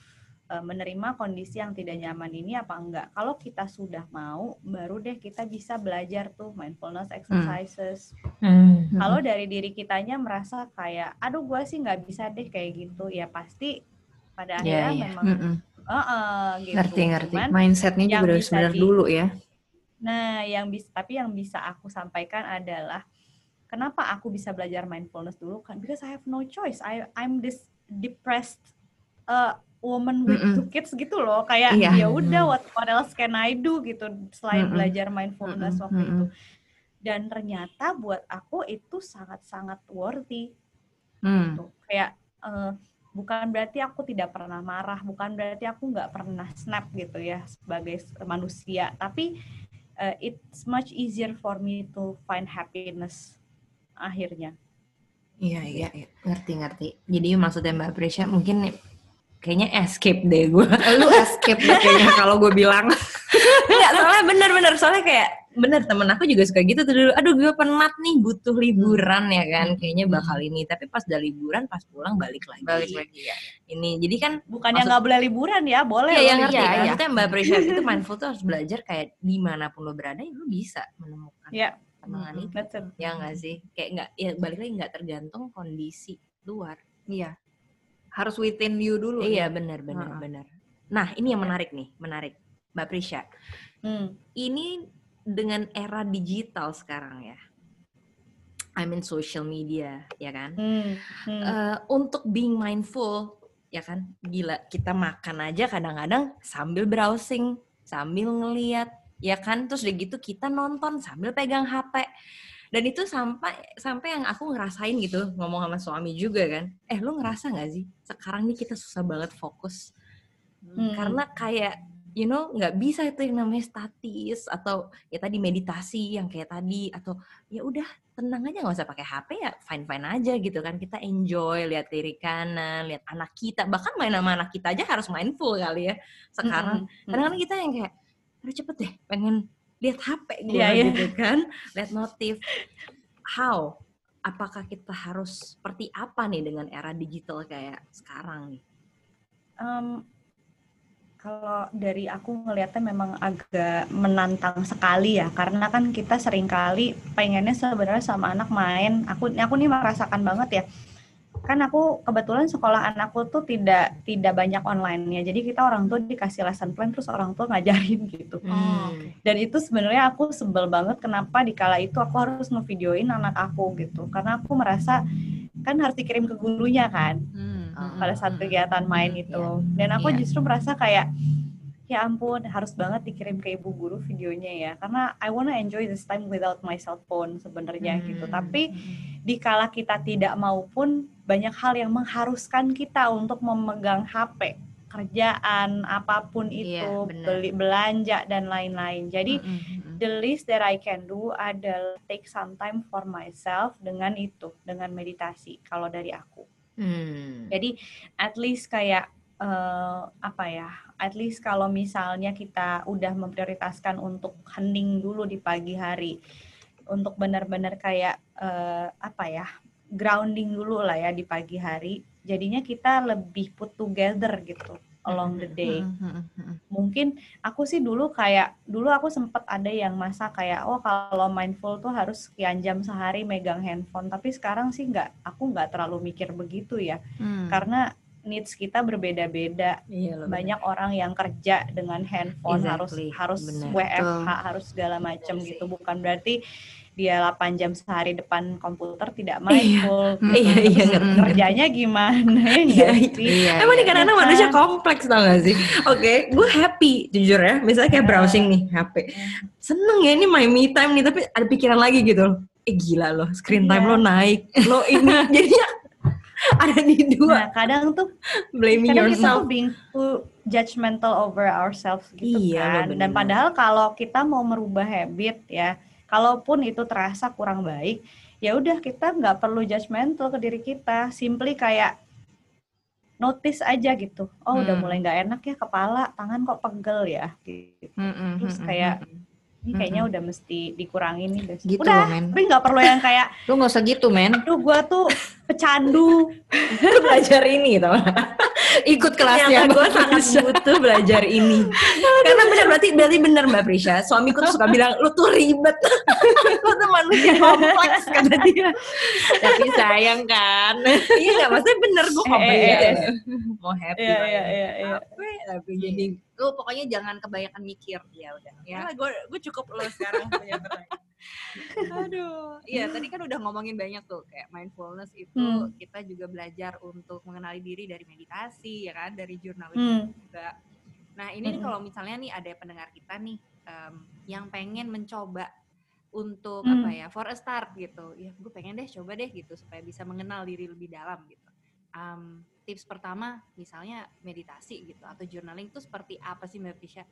uh, menerima kondisi yang tidak nyaman ini apa enggak kalau kita sudah mau baru deh kita bisa belajar tuh mindfulness hmm. exercises hmm. Hmm. kalau dari diri kitanya merasa kayak aduh gue sih nggak bisa deh kayak gitu ya pasti pada akhirnya yeah, yeah. memang mm -mm. Uh, uh, gitu. ngerti ngerti mindsetnya juga harus benar dulu ya Nah, yang bisa tapi yang bisa aku sampaikan adalah kenapa aku bisa belajar mindfulness dulu kan because I have no choice I I'm this depressed uh, woman with Mm-mm. two kids gitu loh kayak Iya. ya udah what what else can I do gitu selain Mm-mm. belajar mindfulness Mm-mm. waktu itu Mm-mm. dan ternyata buat aku itu sangat-sangat worthy Hmm. gitu. kayak eh, bukan berarti aku tidak pernah marah bukan berarti aku nggak pernah snap gitu ya sebagai manusia tapi eh, it's much easier for me to find happiness akhirnya Iya, iya, iya. Ngerti, ngerti. Jadi maksudnya Mbak Prisha mungkin kayaknya escape deh gue. Lu escape deh kayaknya kalau gue bilang. Enggak, soalnya bener-bener. Soalnya kayak bener temen aku juga suka gitu tuh dulu. Aduh gue penat nih butuh liburan ya kan. Kayaknya bakal ini. Tapi pas udah liburan, pas pulang balik lagi. Balik lagi ya. Ini, jadi kan bukannya nggak boleh liburan ya boleh loh yang ngerti. iya, kan? iya. Maksudnya Mbak Prisha itu mindful tuh harus belajar kayak di mana pun lo berada, ya lo bisa menemukan ya ketenangan itu. it. Ya nggak sih? Kayak nggak, ya balik lagi nggak tergantung kondisi luar. Iya. Harus within you dulu. Iya, benar, benar, Heeh. benar. Nah, ini yang menarik nih, menarik. Mbak Prisha, Hmm. ini dengan era digital sekarang ya. I mean social media, ya kan? Hmm. Hmm. Eh, untuk being mindful, ya kan? Gila, kita makan aja kadang-kadang sambil browsing, sambil ngeliat, ya kan? Terus udah gitu kita nonton sambil pegang HP. Dan itu sampai sampai yang aku ngerasain gitu, ngomong sama suami juga kan. Eh, lu ngerasa nggak sih? Sekarang nih kita susah banget fokus Hmm. karena kayak you know nggak bisa itu yang namanya statis atau ya tadi meditasi yang kayak tadi atau ya udah tenang aja nggak usah pakai HP ya fine fine aja gitu kan. Kita enjoy lihat kiri kanan lihat anak kita bahkan main sama anak kita aja harus mindful kali ya sekarang. Mm-mm. kadang-kadang kita yang kayak aduh cepet deh pengen lihat HP gue Iya, iya. gitu kan. Lihat notif. How? Apakah kita harus seperti apa nih dengan era digital kayak sekarang nih? Em, kalau dari aku ngelihatnya memang agak menantang sekali ya karena kan kita sering kali pengennya sebenarnya sama anak main. Aku aku nih merasakan banget ya. Kan aku kebetulan sekolah anakku tuh tidak tidak banyak online ya. Jadi kita orang tua dikasih lesson plan terus orang tua ngajarin gitu. Oh, Hmm. dan itu sebenarnya aku sebel banget kenapa di kala itu aku harus ngevideoin anak aku gitu. Karena aku merasa kan harus dikirim ke gurunya kan. Hmm. Pada saat kegiatan main Hmm, itu. iya. Dan aku Iya. justru merasa kayak ya ampun harus banget dikirim ke ibu guru videonya ya karena I wanna enjoy this time without my cell phone sebenarnya gitu. Hmm. Tapi di kala kita tidak mau pun banyak hal yang mengharuskan kita untuk memegang HP kerjaan apa pun itu Iya, benar. beli belanja dan lain-lain jadi Mm, mm, mm. the least that I can do adalah take some time for myself dengan itu dengan meditasi kalau dari aku Hmm. jadi at least kayak eh, apa ya? At least kalau misalnya kita udah memprioritaskan untuk hening dulu di pagi hari, untuk benar-benar kayak eh, apa ya? Grounding dulu lah ya di pagi hari. Jadinya kita lebih put together gitu along the day. Mungkin aku sih dulu kayak dulu aku sempet ada yang masa kayak oh kalau mindful tuh harus sekian jam sehari megang handphone. Tapi sekarang sih nggak, aku nggak terlalu mikir begitu ya Hmm. karena needs kita berbeda-beda. Iya loh, Banyak orang yang kerja dengan handphone Exactly, harus harus benar. WFH harus segala macam gitu. Bukan berarti dia 8 jam sehari depan komputer tidak mindful. gitu. Iya, iya, Terus kerjanya gimana ya Iya, iya. sih? Iya, Emang nih iya. kadang-kadang Iya manusia kan? kompleks tau gak sih? Oke, gue happy jujur ya. Misalnya kayak Iya. browsing nih HP. Seneng ya ini my me time nih, tapi ada pikiran lagi gitu. Eh gila loh, screen time Iya. lo naik. Lo ini jadinya ada di dua. Nah, kadang tuh Blaming kadang kita yourself. tuh being too judgmental over ourselves gitu Iya, kan. Dan bener. padahal kalau kita mau merubah habit ya, kalaupun itu terasa kurang baik, ya udah kita nggak perlu judgmental ke diri kita. Simply kayak notice aja gitu. Oh, udah Hmm. mulai nggak enak ya kepala, tangan kok pegel ya. Gitu. Mm, mm, Terus kayak mm. Ini kayaknya udah mesti dikurangin nih. Des. Gitu udah, loh, men. tapi nggak perlu yang kayak, Lu gak usah gitu, men. aduh gua tuh pecandu. Lu belajar ini tau Ikut kelasnya. gue sangat butuh belajar ini. Karena benar berarti berarti benar Mbak Prisha. Suamiku tuh suka bilang lu tuh ribet. lu tuh manusia kompleks kata dia. Tapi sayang kan. iya nggak maksudnya bener gue Eh, kompleks. eh, eh. Mau happy. Iya, iya, iya, iya. HP, tapi jadi lu pokoknya jangan kebanyakan mikir. Ya udah. Ya. Gue gue cukup lo sekarang punya aduh. Iya tadi kan udah ngomongin banyak tuh kayak mindfulness itu hmm. kita juga belajar untuk mengenali diri dari meditasi ya kan? Dari jurnalisme hmm. juga. Nah ini hmm. kalau misalnya nih ada pendengar kita nih um, yang pengen mencoba untuk hmm. apa ya for a start gitu. Ya gue pengen deh coba deh gitu supaya bisa mengenal diri lebih dalam gitu. Um, tips pertama misalnya meditasi gitu atau journaling itu seperti apa sih Mbak Fisya?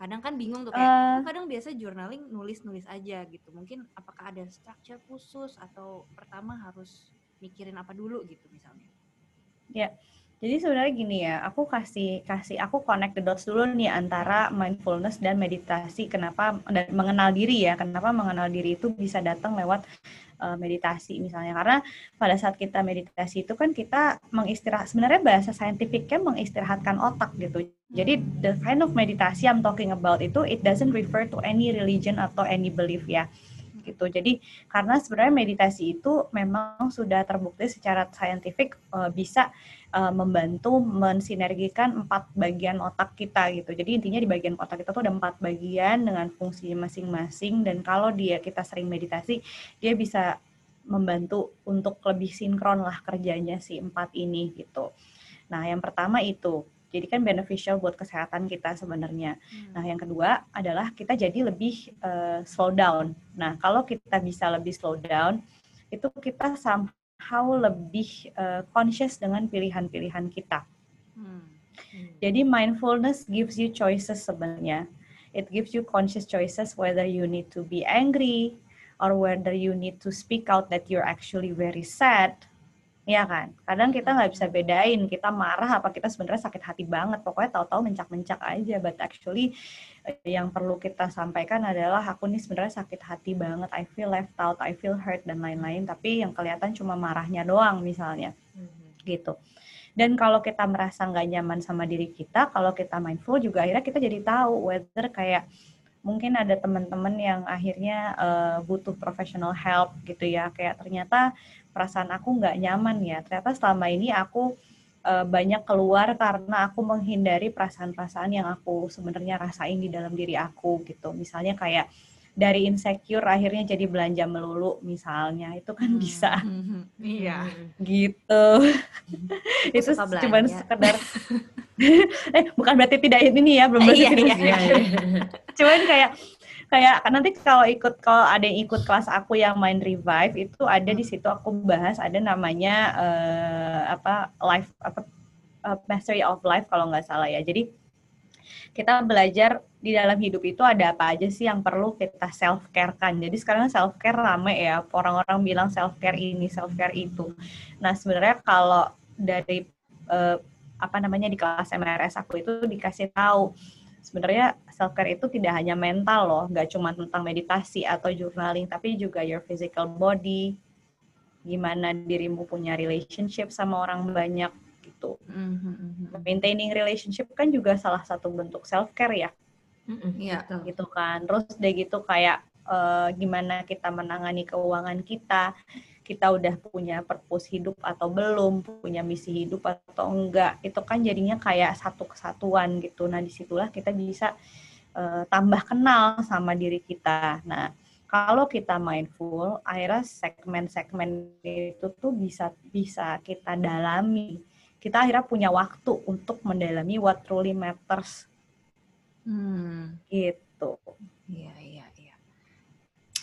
Kadang kan bingung tuh kayak uh, kadang biasa journaling nulis-nulis aja gitu. Mungkin apakah ada structure khusus atau pertama harus mikirin apa dulu gitu misalnya? Ya. Jadi sebenarnya gini ya, aku kasih kasih aku connect the dots dulu nih antara mindfulness dan meditasi. Kenapa dan mengenal diri ya? Kenapa mengenal diri itu bisa datang lewat uh, meditasi misalnya karena pada saat kita meditasi itu kan kita mengistirahat sebenarnya bahasa saintifiknya mengistirahatkan otak gitu jadi the kind of meditasi I'm talking about itu it doesn't refer to any religion atau any belief ya gitu. Jadi karena sebenarnya meditasi itu memang sudah terbukti secara saintifik uh, bisa uh, membantu mensinergikan empat bagian otak kita gitu. Jadi intinya di bagian otak kita tuh ada empat bagian dengan fungsi masing-masing dan kalau dia kita sering meditasi dia bisa membantu untuk lebih sinkron lah kerjanya si empat ini gitu. Nah yang pertama itu jadi kan beneficial buat kesehatan kita sebenarnya. Hmm. Nah, yang kedua adalah kita jadi lebih uh, slow down. Nah, kalau kita bisa lebih slow down, itu kita somehow lebih uh, conscious dengan pilihan-pilihan kita. Hmm. Hmm. Jadi mindfulness gives you choices sebenarnya. It gives you conscious choices whether you need to be angry or whether you need to speak out that you're actually very sad Iya kan? Kadang kita nggak bisa bedain kita marah apa kita sebenarnya sakit hati banget. Pokoknya tahu-tahu mencak-mencak aja. But actually eh, yang perlu kita sampaikan adalah aku nih sebenarnya sakit hati banget. I feel left out, I feel hurt dan lain-lain. Tapi yang kelihatan cuma marahnya doang misalnya. Mm-hmm. Gitu. Dan kalau kita merasa nggak nyaman sama diri kita, kalau kita mindful juga akhirnya kita jadi tahu whether kayak mungkin ada teman-teman yang akhirnya uh, butuh professional help gitu ya kayak ternyata perasaan aku nggak nyaman ya ternyata selama ini aku uh, banyak keluar karena aku menghindari perasaan-perasaan yang aku sebenarnya rasain di dalam diri aku gitu misalnya kayak dari insecure akhirnya jadi belanja melulu misalnya itu kan hmm. bisa hmm. hmm. iya gitu itu cuma sekedar eh bukan berarti tidak ini ya belum berarti iya, tidak iya, iya. cuman kayak kayak nanti kalau ikut kalau ada yang ikut kelas aku yang main revive itu ada di situ aku bahas ada namanya uh, apa life apa uh, mastery of life kalau nggak salah ya jadi kita belajar di dalam hidup itu ada apa aja sih yang perlu kita self care kan. Jadi sekarang self care rame ya, orang-orang bilang self care ini, self care itu. Nah sebenarnya kalau dari uh, apa namanya di kelas MRS aku itu dikasih tahu sebenarnya self care itu tidak hanya mental loh, nggak cuma tentang meditasi atau journaling, tapi juga your physical body, gimana dirimu punya relationship sama orang banyak, gitu. Mm-hmm. Maintaining relationship kan juga salah satu bentuk self care ya. Mm-hmm. Yeah. Gitu kan. Terus deh gitu kayak uh, gimana kita menangani keuangan kita, kita udah punya purpose hidup atau belum, punya misi hidup atau enggak. Itu kan jadinya kayak satu kesatuan gitu. Nah, di situlah kita bisa uh, tambah kenal sama diri kita. Nah, kalau kita mindful, akhirnya segmen-segmen itu tuh bisa bisa kita dalami kita akhirnya punya waktu untuk mendalami what truly matters. Hmm. Gitu. Iya, iya, iya.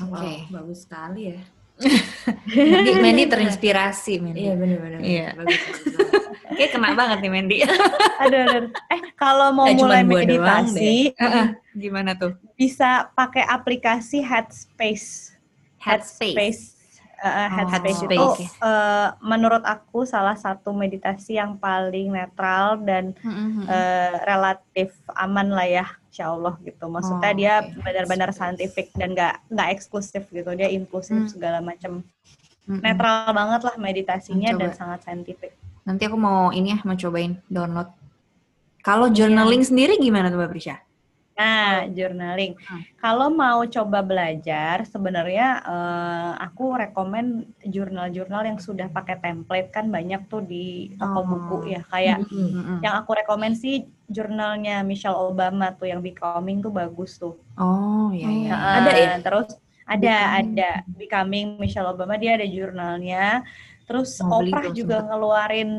Oke, okay. wow, bagus sekali ya. Mandy, Mandy terinspirasi, Mandy. Iya, benar-benar. Iya. Oke, kena banget nih Mandy. aduh, aduh. Eh, kalau mau eh, mulai meditasi, uh, gimana tuh? Bisa pakai aplikasi Headspace. Headspace. Headspace uh, headspace oh, itu uh, menurut aku salah satu meditasi yang paling netral dan mm-hmm. uh, relatif aman lah ya insya Allah gitu maksudnya oh, dia okay. benar-benar saintifik dan nggak nggak eksklusif gitu dia inklusif mm. segala macam mm-hmm. netral banget lah meditasinya Mencoba. dan sangat saintifik nanti aku mau ini ya mau cobain download kalau journaling yeah. sendiri gimana tuh Mbak Prisha? Nah, journaling. Hmm. Kalau mau coba belajar, sebenarnya uh, aku rekomen jurnal-jurnal yang sudah pakai template kan banyak tuh di toko oh. buku ya. Kayak hmm, hmm, hmm. yang aku rekomen sih jurnalnya Michelle Obama tuh yang Becoming tuh bagus tuh. Oh iya iya. Nah, Ada ya? Terus ada Becoming. ada Becoming Michelle Obama dia ada jurnalnya. Terus Mau Oprah juga sempet. ngeluarin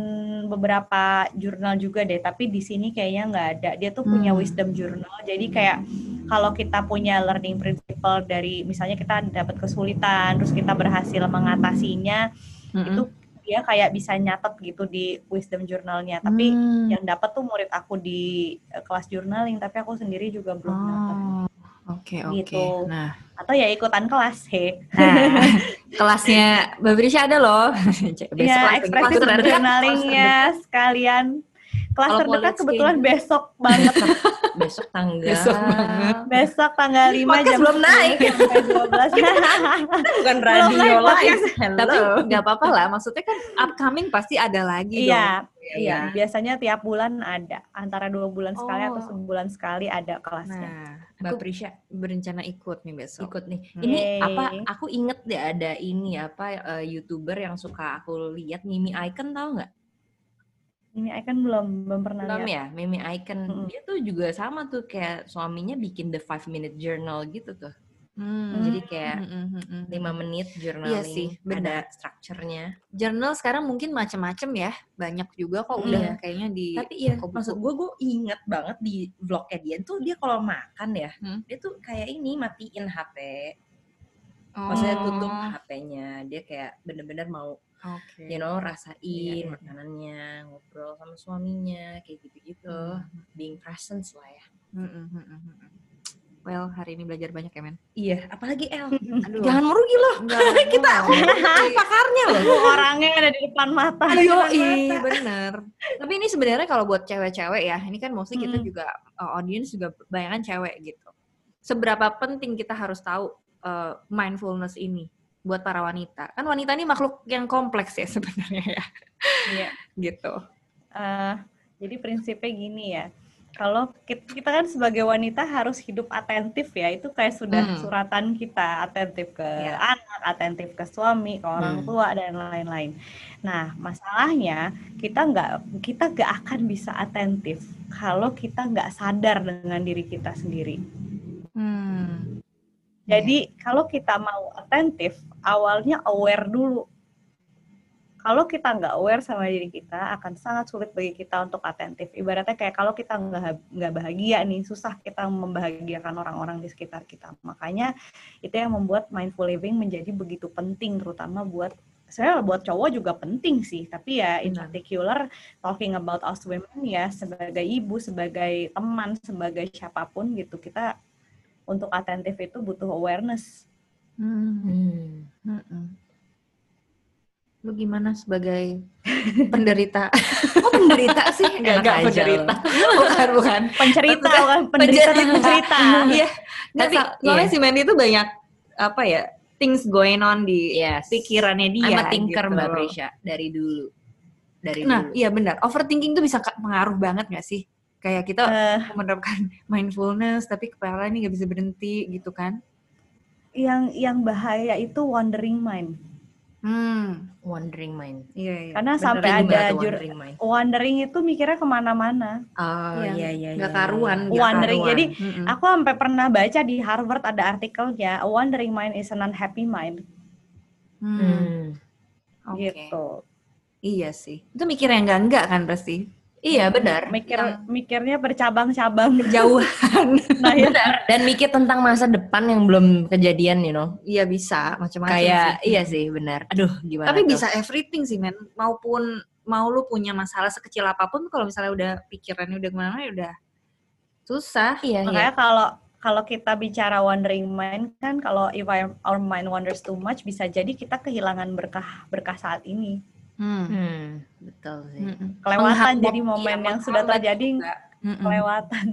beberapa jurnal juga deh, tapi di sini kayaknya nggak ada. Dia tuh punya Hmm. wisdom journal. Jadi kayak kalau kita punya learning principle dari misalnya kita dapat kesulitan, terus kita berhasil mengatasinya, Mm-mm. itu dia kayak bisa nyatet gitu di wisdom journalnya. Tapi Hmm. yang dapat tuh murid aku di eh, kelas journaling, tapi aku sendiri juga belum dapat. Oh, Oke oke. Gitu. Nah, Atau ya ikutan kelas, he. nah kelasnya Mbak Brisha ada loh. Besok ya, ekspresi journalingnya sekalian. Kelas Kalau terdekat kebetulan besok banget. Besok tanggal. Besok banget. besok tanggal 5 Podcast jam belum 10 naik. sampai 12. Bukan Belum radio live. Hello. Tapi nggak apa-apa lah. Maksudnya kan upcoming pasti ada lagi Iya, dong. iya. Biasanya tiap bulan ada. Antara dua bulan sekali atau Oh. sebulan sekali ada kelasnya. Nah, Mbak aku Prisha berencana ikut nih besok. ikut nih. Hmm. Ini Yeay. apa? Aku inget deh ada ini apa eh, youtuber yang suka aku lihat Mimi Icon tahu nggak? Ini Icon belum belum pernah Belum lihat. ya, Mimi Icon. Mm-mm. Dia tuh juga sama tuh kayak suaminya bikin the five minute journal gitu tuh. Hmm. Jadi kayak Hmm, hmm, hmm, hmm. lima menit journaling. sih, ada strukturnya. Journal sekarang mungkin macam-macam ya. Banyak juga kok udah Iya. kayaknya di Tapi iya, buku. maksud gue gue inget banget di vlognya dia tuh dia kalau makan ya, Hmm. dia tuh kayak ini matiin HP. Oh, Maksudnya tutup HP-nya. Dia kayak bener-bener mau Oke. you know rasain Iya, iya. makanannya, ngobrol sama suaminya, kayak gitu-gitu. Being present lah ya. Hmm, hmm, hmm, hmm, hmm. Well, hari ini belajar banyak ya, men. Iya, apalagi El. Aduh. Jangan merugi loh. Enggak, kita Pakarnya loh. Orangnya ada di depan mata. Ayo, bener. Tapi ini sebenarnya kalau buat cewek-cewek ya, ini kan mostly kita Hmm. juga uh, audience juga banyak cewek gitu. Seberapa penting kita harus tahu uh, mindfulness ini buat para wanita? Kan wanita ini makhluk yang kompleks ya sebenarnya ya, Iya. gitu. Eh, jadi prinsipnya gini ya. Kalau kita, kita kan sebagai wanita harus hidup atentif ya. Itu kayak sudah Hmm. suratan kita atentif ke Iya. anak, atentif ke suami, ke orang Hmm. tua dan lain-lain. Nah, masalahnya kita nggak kita nggak akan bisa atentif kalau kita nggak sadar dengan diri kita sendiri. Hmm. Jadi kalau kita mau atentif, awalnya aware dulu. Kalau kita nggak aware sama diri kita, akan sangat sulit bagi kita untuk atentif. Ibaratnya kayak kalau kita nggak nggak bahagia nih, susah kita membahagiakan orang-orang di sekitar kita. Makanya itu yang membuat mindful living menjadi begitu penting, terutama buat saya buat cowok juga penting sih. Tapi ya in particular talking about us women ya sebagai ibu, sebagai teman, sebagai siapa pun gitu kita untuk atentif itu butuh awareness. Hmm. Hmm. Mm-mm. Lu gimana sebagai penderita? Kok penderita sih? Enggak, enggak penderita. bukan, bukan. Pencerita Maksudnya kan penderita tapi pencerita. Iya. Tapi Nggak, soalnya iya. si Mandy itu banyak apa ya things going on di Yes. pikirannya dia. I'm a thinker gitu Mbak. Prisha dari dulu. Dari Nah, dulu. iya benar. Overthinking tuh bisa pengaruh banget gak sih? Kayak kita Eh, menerapkan mindfulness tapi kepala ini gak bisa berhenti gitu kan? yang yang bahaya itu wandering mind. Hmm, Wandering mind. iya iya. Karena Bener. sampai ada jur- wandering mind. Wandering itu mikirnya ke mana-mana. Oh Iya, iya iya nggak iya. karuan. nggak Wandering. karuan. Jadi, Mm-mm. Aku sampai pernah baca di Harvard ada artikelnya, a wandering mind is an unhappy mind. Hmm, Hmm. oke. Gitu. Iya sih. Itu mikir yang enggak enggak kan pasti. Iya benar. Mikir Yang- mikirnya bercabang-cabang. Jauhan. Nah, ya. Benar. Dan mikir tentang masa depan yang belum kejadian, you know. Iya bisa macam-macam. Kayak sih. iya sih, benar. Aduh, gimana Tapi tuh? bisa everything sih men. Maupun mau lu punya masalah sekecil apa pun kalau misalnya udah pikirannya udah ke mana-mana ya udah susah. Iya, iya. Makanya kalau kalau kita bicara wandering mind kan kalau if I- our mind wanders too much bisa jadi kita kehilangan berkah berkah saat ini. Hmm. Hmm, betul sih. Mm-mm. Kelewatan Menghambat- jadi momen yang sudah terjadi. Mm-mm. kelewatan.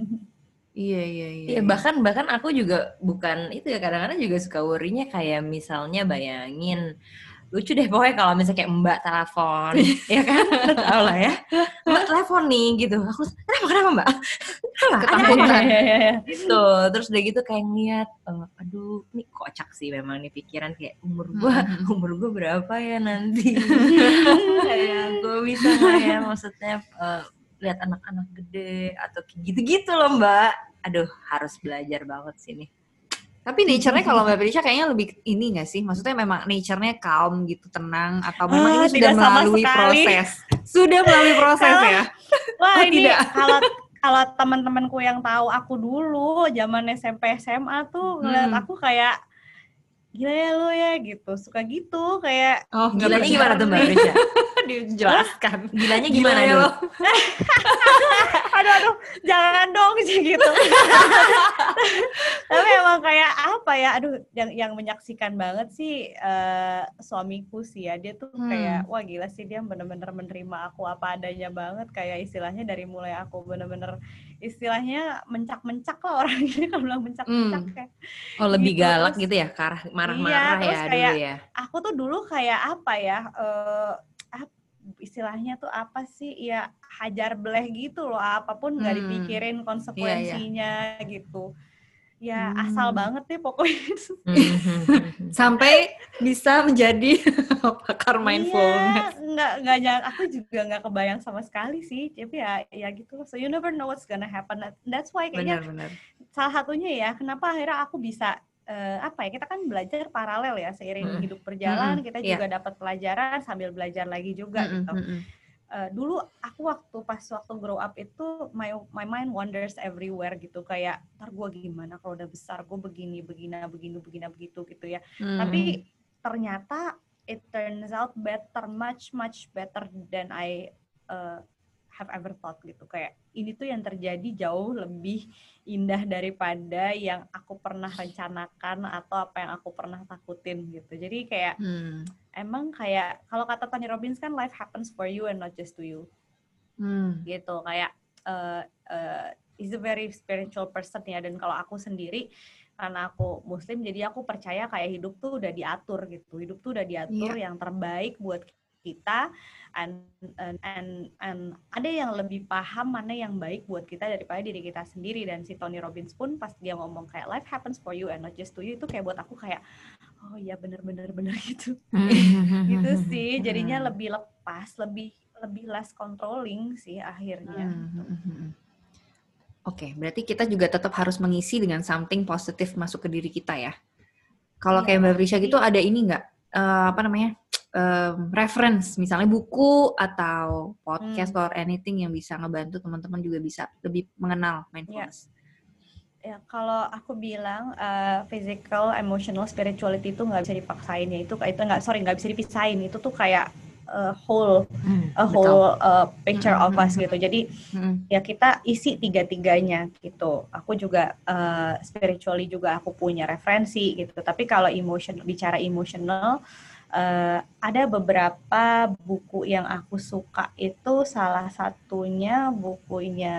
Iya iya iya. Iya bahkan bahkan aku juga bukan itu ya kadang-kadang juga suka worry-nya kayak misalnya bayangin lucu deh pokoknya kalau misalnya kayak mbak telepon ya kan? Tau lah ya. Mbak telepon nih gitu. Aku kenapa kenapa mbak? Kenapa? ada apa Ketakutan. Mbak?" gitu. Terus udah gitu kayak ngeliat eh, aduh ini kocak sih memang nih pikiran kayak umur gua. Mm-mm. umur gua berapa ya nanti? Kayak gue bisa nggak ya? Maksudnya eh, lihat anak-anak gede atau kayak gitu-gitu loh mbak. Aduh harus belajar banget sini Tapi nature-nya kalau Mbak Prisha kayaknya lebih ini gak sih? Maksudnya memang nature-nya calm gitu, tenang atau memang Ah, ini sudah melalui sekali. proses? Sudah melalui proses Kalau- ya? Wah Oh, ini tidak. kalau kalau teman-temanku yang tahu aku dulu zaman SMP SMA tuh ngeliat Hmm. aku kayak gila ya lu ya gitu suka gitu kayak Oh, gilanya gimana tuh mbak Prisha Dijelaskan. gilanya Gila gimana ya dulu lo. aduh aduh jangan dong sih gitu tapi emang kayak apa ya aduh yang yang menyaksikan banget sih eh, suamiku sih ya dia tuh Hmm. kayak wah gila sih dia bener-bener menerima aku apa adanya banget kayak istilahnya dari mulai aku bener-bener istilahnya mencak-mencak lah orang ini kalau bilang mencak-mencak Hmm. kayak oh lebih Gitu, galak terus- gitu ya ke arah marah-marah Iya, ya terus dulu kayak- ya aku tuh dulu kayak apa ya ap- istilahnya tuh apa sih ya hajar bleh gitu loh apa pun nggak Hmm. dipikirin konsekuensinya gitu ya Hmm. asal banget deh pokoknya Mhm. Sampai bisa menjadi pakar Iya, mindfulness. nggak nggak nyang- aku juga nggak kebayang sama sekali sih tapi ya ya gitu loh so you never know what's gonna happen that's why kayaknya Benar-benar. salah satunya ya kenapa akhirnya aku bisa eh, apa ya kita kan belajar paralel ya seiring Mm-mm. hidup berjalan Mm-mm, kita iya. juga dapat pelajaran sambil belajar lagi juga Mm-mm, gitu mm-mm. Eh, dulu aku waktu pas waktu grow up itu my my mind wanders everywhere gitu. Kayak ntar gue gimana kalau udah besar? Gue begini begini begini begini begitu gitu ya. Hmm. tapi ternyata it turns out better much much better than I uh, have ever thought gitu. Kayak ini tuh yang terjadi jauh lebih indah daripada yang aku pernah rencanakan atau apa yang aku pernah takutin gitu. Jadi kayak Hmm. Emang kayak kalau kata Tony Robbins kan life happens for you and not just to you. Hmm. gitu kayak uh, uh, is a very spiritual person ya. Dan kalau aku sendiri karena aku muslim jadi aku percaya kayak hidup tuh udah diatur gitu. Hidup tuh udah diatur yang terbaik buat kita. And, and and and ada yang lebih paham mana yang baik buat kita daripada diri kita sendiri. Dan si Tony Robbins pun pas dia ngomong kayak life happens for you and not just to you itu kayak buat aku kayak oh iya bener-bener bener gitu gitu sih jadinya Hmm. lebih lepas lebih lebih less controlling sih akhirnya Hmm, hmm, hmm, hmm. Oke, berarti kita juga tetap harus mengisi dengan something positif masuk ke diri kita ya. Kalau Iya, kayak Mbak Prisha gitu ada ini nggak? eh, apa namanya? em, reference, misalnya buku atau podcast Hmm. or anything yang bisa ngebantu teman-teman juga bisa lebih mengenal mindfulness. Ya kalau aku bilang uh, physical, emotional, spirituality itu nggak bisa dipaksain ya itu itu nggak sorry nggak bisa dipisahin itu tuh kayak a whole Hmm. a whole uh, picture of us Mhm. gitu jadi Hmm. ya kita isi tiga-tiganya gitu. Aku juga uh, spiritually juga aku punya referensi gitu. Tapi kalau emotion bicara emotional uh, ada beberapa buku yang aku suka itu salah satunya bukunya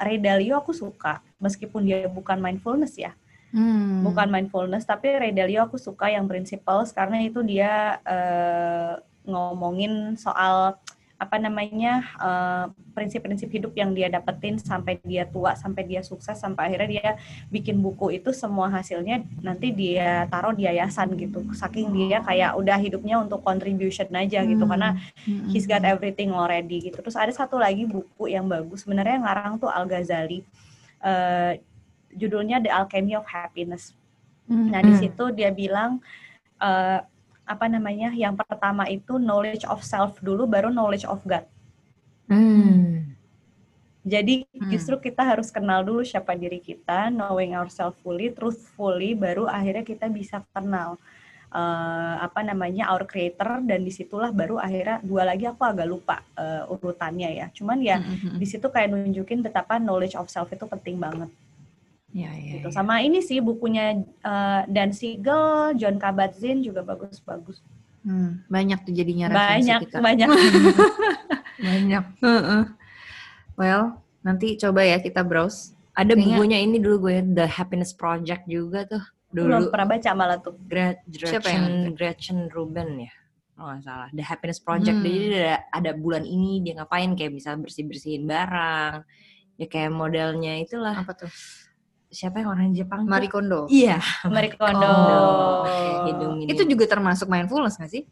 Ray Dalio aku suka meskipun dia bukan mindfulness ya Hmm. bukan mindfulness tapi Ray Dalio aku suka yang principles karena itu dia eh, ngomongin soal apa namanya eh, prinsip-prinsip hidup yang dia dapetin sampai dia tua sampai dia sukses sampai akhirnya dia bikin buku itu semua hasilnya nanti dia taruh di yayasan gitu saking dia kayak udah hidupnya untuk contribution aja gitu Hmm. karena Hmm, he's got everything already gitu. Terus ada satu lagi buku yang bagus sebenarnya ngarang tuh Al Ghazali. Eh, judulnya The Alchemy of Happiness. hmm. Nah di Hmm. situ dia bilang eh, apa namanya? Yang pertama itu knowledge of self dulu, baru knowledge of God. Hmm. Jadi Hmm. justru kita harus kenal dulu siapa diri kita, knowing ourselves fully, truthfully, baru akhirnya kita bisa kenal eh, apa namanya our creator dan di situlah baru akhirnya dua lagi aku agak lupa eh, urutannya ya. Cuman ya Hmm, hmm, hmm. di situ kayak nunjukin betapa knowledge of self itu penting banget Ya, ya, gitu. ya. Sama ini sih bukunya eh, Dan Siegel, John Kabat-Zinn juga bagus-bagus. Hmm, banyak tuh jadinya referensi Banyak kita. banyak. banyak Heeh. Well, nanti coba ya kita browse. ada Kayaknya- bukunya ini dulu gue The Happiness Project juga tuh Belum dulu pernah baca malah tuh. Gra- Siapa yang Gretchen Gretchen Rubin ya kalau nggak salah The Happiness Project Hmm. jadi ada ada bulan ini dia ngapain kayak bisa bersih bersihin barang ya kayak modelnya itulah Apa tuh? Siapa yang orang Jepang? Marie Kondo. iya Marie Kondo. Oh, oke. Oh. Hidung ini. Itu juga termasuk mindfulness gak sih?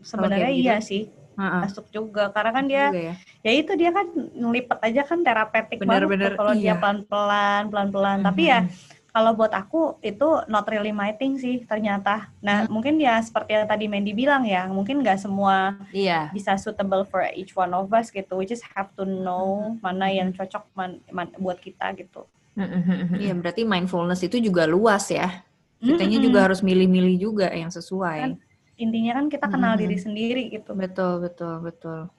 Sebenarnya iya gitu. sih. Ha-ha. masuk juga karena kan dia Juga ya. ya itu dia kan ngelipet aja kan terapeutik Bener, banget bener, kalau dia iya. pelan-pelan pelan-pelan tapi ya kalau buat aku itu not really my thing sih ternyata nah Hmm. mungkin ya seperti yang tadi Mandy bilang ya mungkin nggak semua Iya. bisa suitable for each one of us gitu we just have to know mana yang cocok man- man- buat kita gitu Iya, berarti mindfulness itu juga luas ya. Kitanya Mm-mm. juga harus milih-milih juga yang sesuai. Kan intinya kan kita kenal Mm-mm. diri sendiri gitu Betul, betul, betul.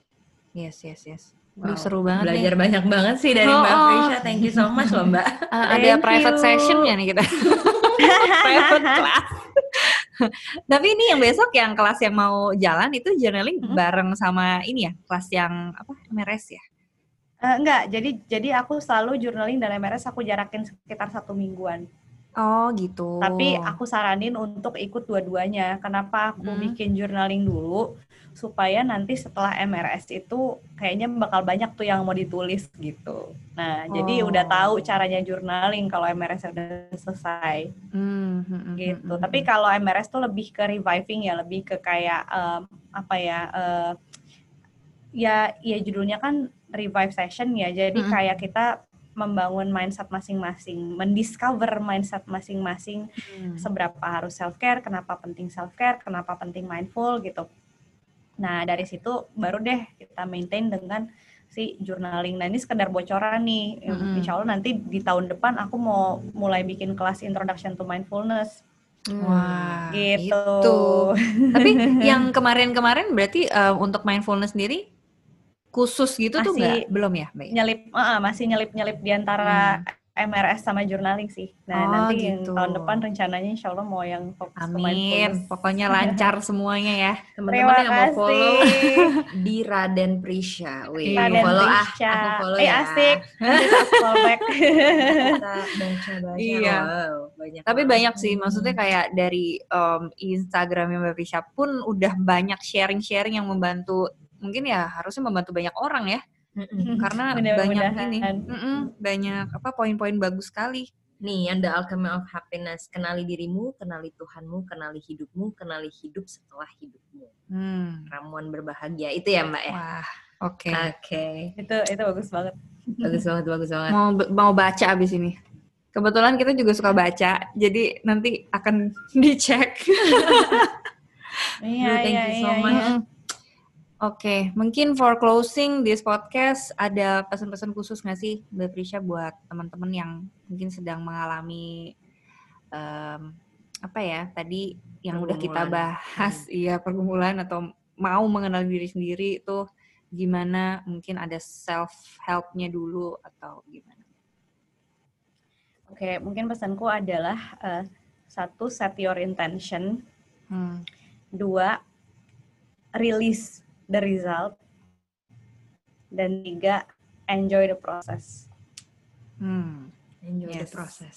Yes, yes, yes. Wow. seru banget Belajar nih. banyak banget sih dari Oh, Mbak oh. Prisha. Thank you so much loh Mbak. Uh, ada Thank private you. session-nya nih kita. private class. Tapi ini yang besok yang kelas yang mau jalan itu journaling Mm-mm. bareng sama ini ya, kelas yang apa? MRS ya? Eh, enggak jadi jadi aku selalu journaling dan MRS aku jarakin sekitar satu mingguan Oh, gitu. Tapi aku saranin untuk ikut dua-duanya. Kenapa aku Hmm. bikin journaling dulu? Supaya nanti setelah MRS itu kayaknya bakal banyak tuh yang mau ditulis gitu. Nah, jadi Oh. udah tahu caranya journaling kalau MRS udah selesai Hmm, hmm, hmm, gitu. hmm, Tapi hmm. kalau MRS tuh lebih ke reviving ya, lebih ke kayak em, apa ya? eh, ya, ya judulnya kan revive session ya. Jadi Mm-mm. kayak kita membangun mindset masing-masing, mendiscover mindset masing-masing Hmm. seberapa harus self care, kenapa penting self care, kenapa penting mindful gitu. Nah dari situ baru deh kita maintain dengan si journaling. Nah ini sekedar bocoran nih, Mm-mm. insya Allah nanti di tahun depan aku mau mulai bikin kelas introduction to mindfulness Wah, gitu. itu. Tapi yang kemarin-kemarin berarti uh, untuk mindfulness sendiri khusus gitu tuh Masih- nggak? Belum ya, Mbak? ya? nyelip, ah, masih nyelip-nyelip di antara MRS sama journaling sih. Nah Hmm. Oh, nanti gitu. tahun depan rencananya insya Allah mau yang fokus Amin. Pokoknya lancar semuanya ya. Teman-teman yang mau follow di Raden Prisha. Wih, Raden follow ah, Prisha. aku follow eh ya. asik. Kita baca-baca. Iya. Wow, banyak Tapi banget. banyak sih, maksudnya kayak dari um, Instagramnya Mbak Prisha pun udah banyak sharing-sharing yang membantu, mungkin ya harusnya membantu banyak orang ya, karena Mudah-mudahan. banyak ini, mm-mm, banyak apa poin-poin bagus sekali. Nih, yang The Alchemy of Happiness. Kenali dirimu, kenali Tuhanmu, kenali hidupmu, kenali hidup setelah hidupmu. Hmm. Ramuan berbahagia. Itu ya Mbak ya? Wah, oke. Oke. itu itu bagus banget. Bagus banget, bagus banget. Mau mau baca abis ini. Kebetulan kita juga suka baca, jadi nanti akan dicek. Iya, Bro, thank iya, you so iya, much. Oke, mungkin for closing this podcast ada pesan-pesan khusus nggak sih Mbak Prisha buat teman-teman yang mungkin sedang mengalami em, apa ya tadi yang udah kita bahas, iya pergumulan atau mau mengenal diri sendiri itu gimana? Mungkin ada self helpnya dulu atau gimana? Oke, mungkin pesanku adalah eh, satu set your intention, Hmm. dua release the result, dan tiga enjoy the process. Hmm. Enjoy the Yes. process.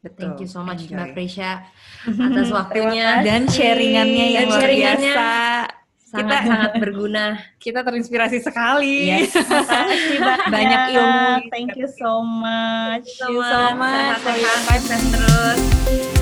Betul. Thank you so much Enjoy. Mbak Prisha atas waktunya. Dan sharingannya yang Dan luar sharingannya biasa. sangat-sangat berguna. Kita terinspirasi sekali. Yes. Banyak. Ilmu. Thank you so much. you so much. Sehat-sehat, terus.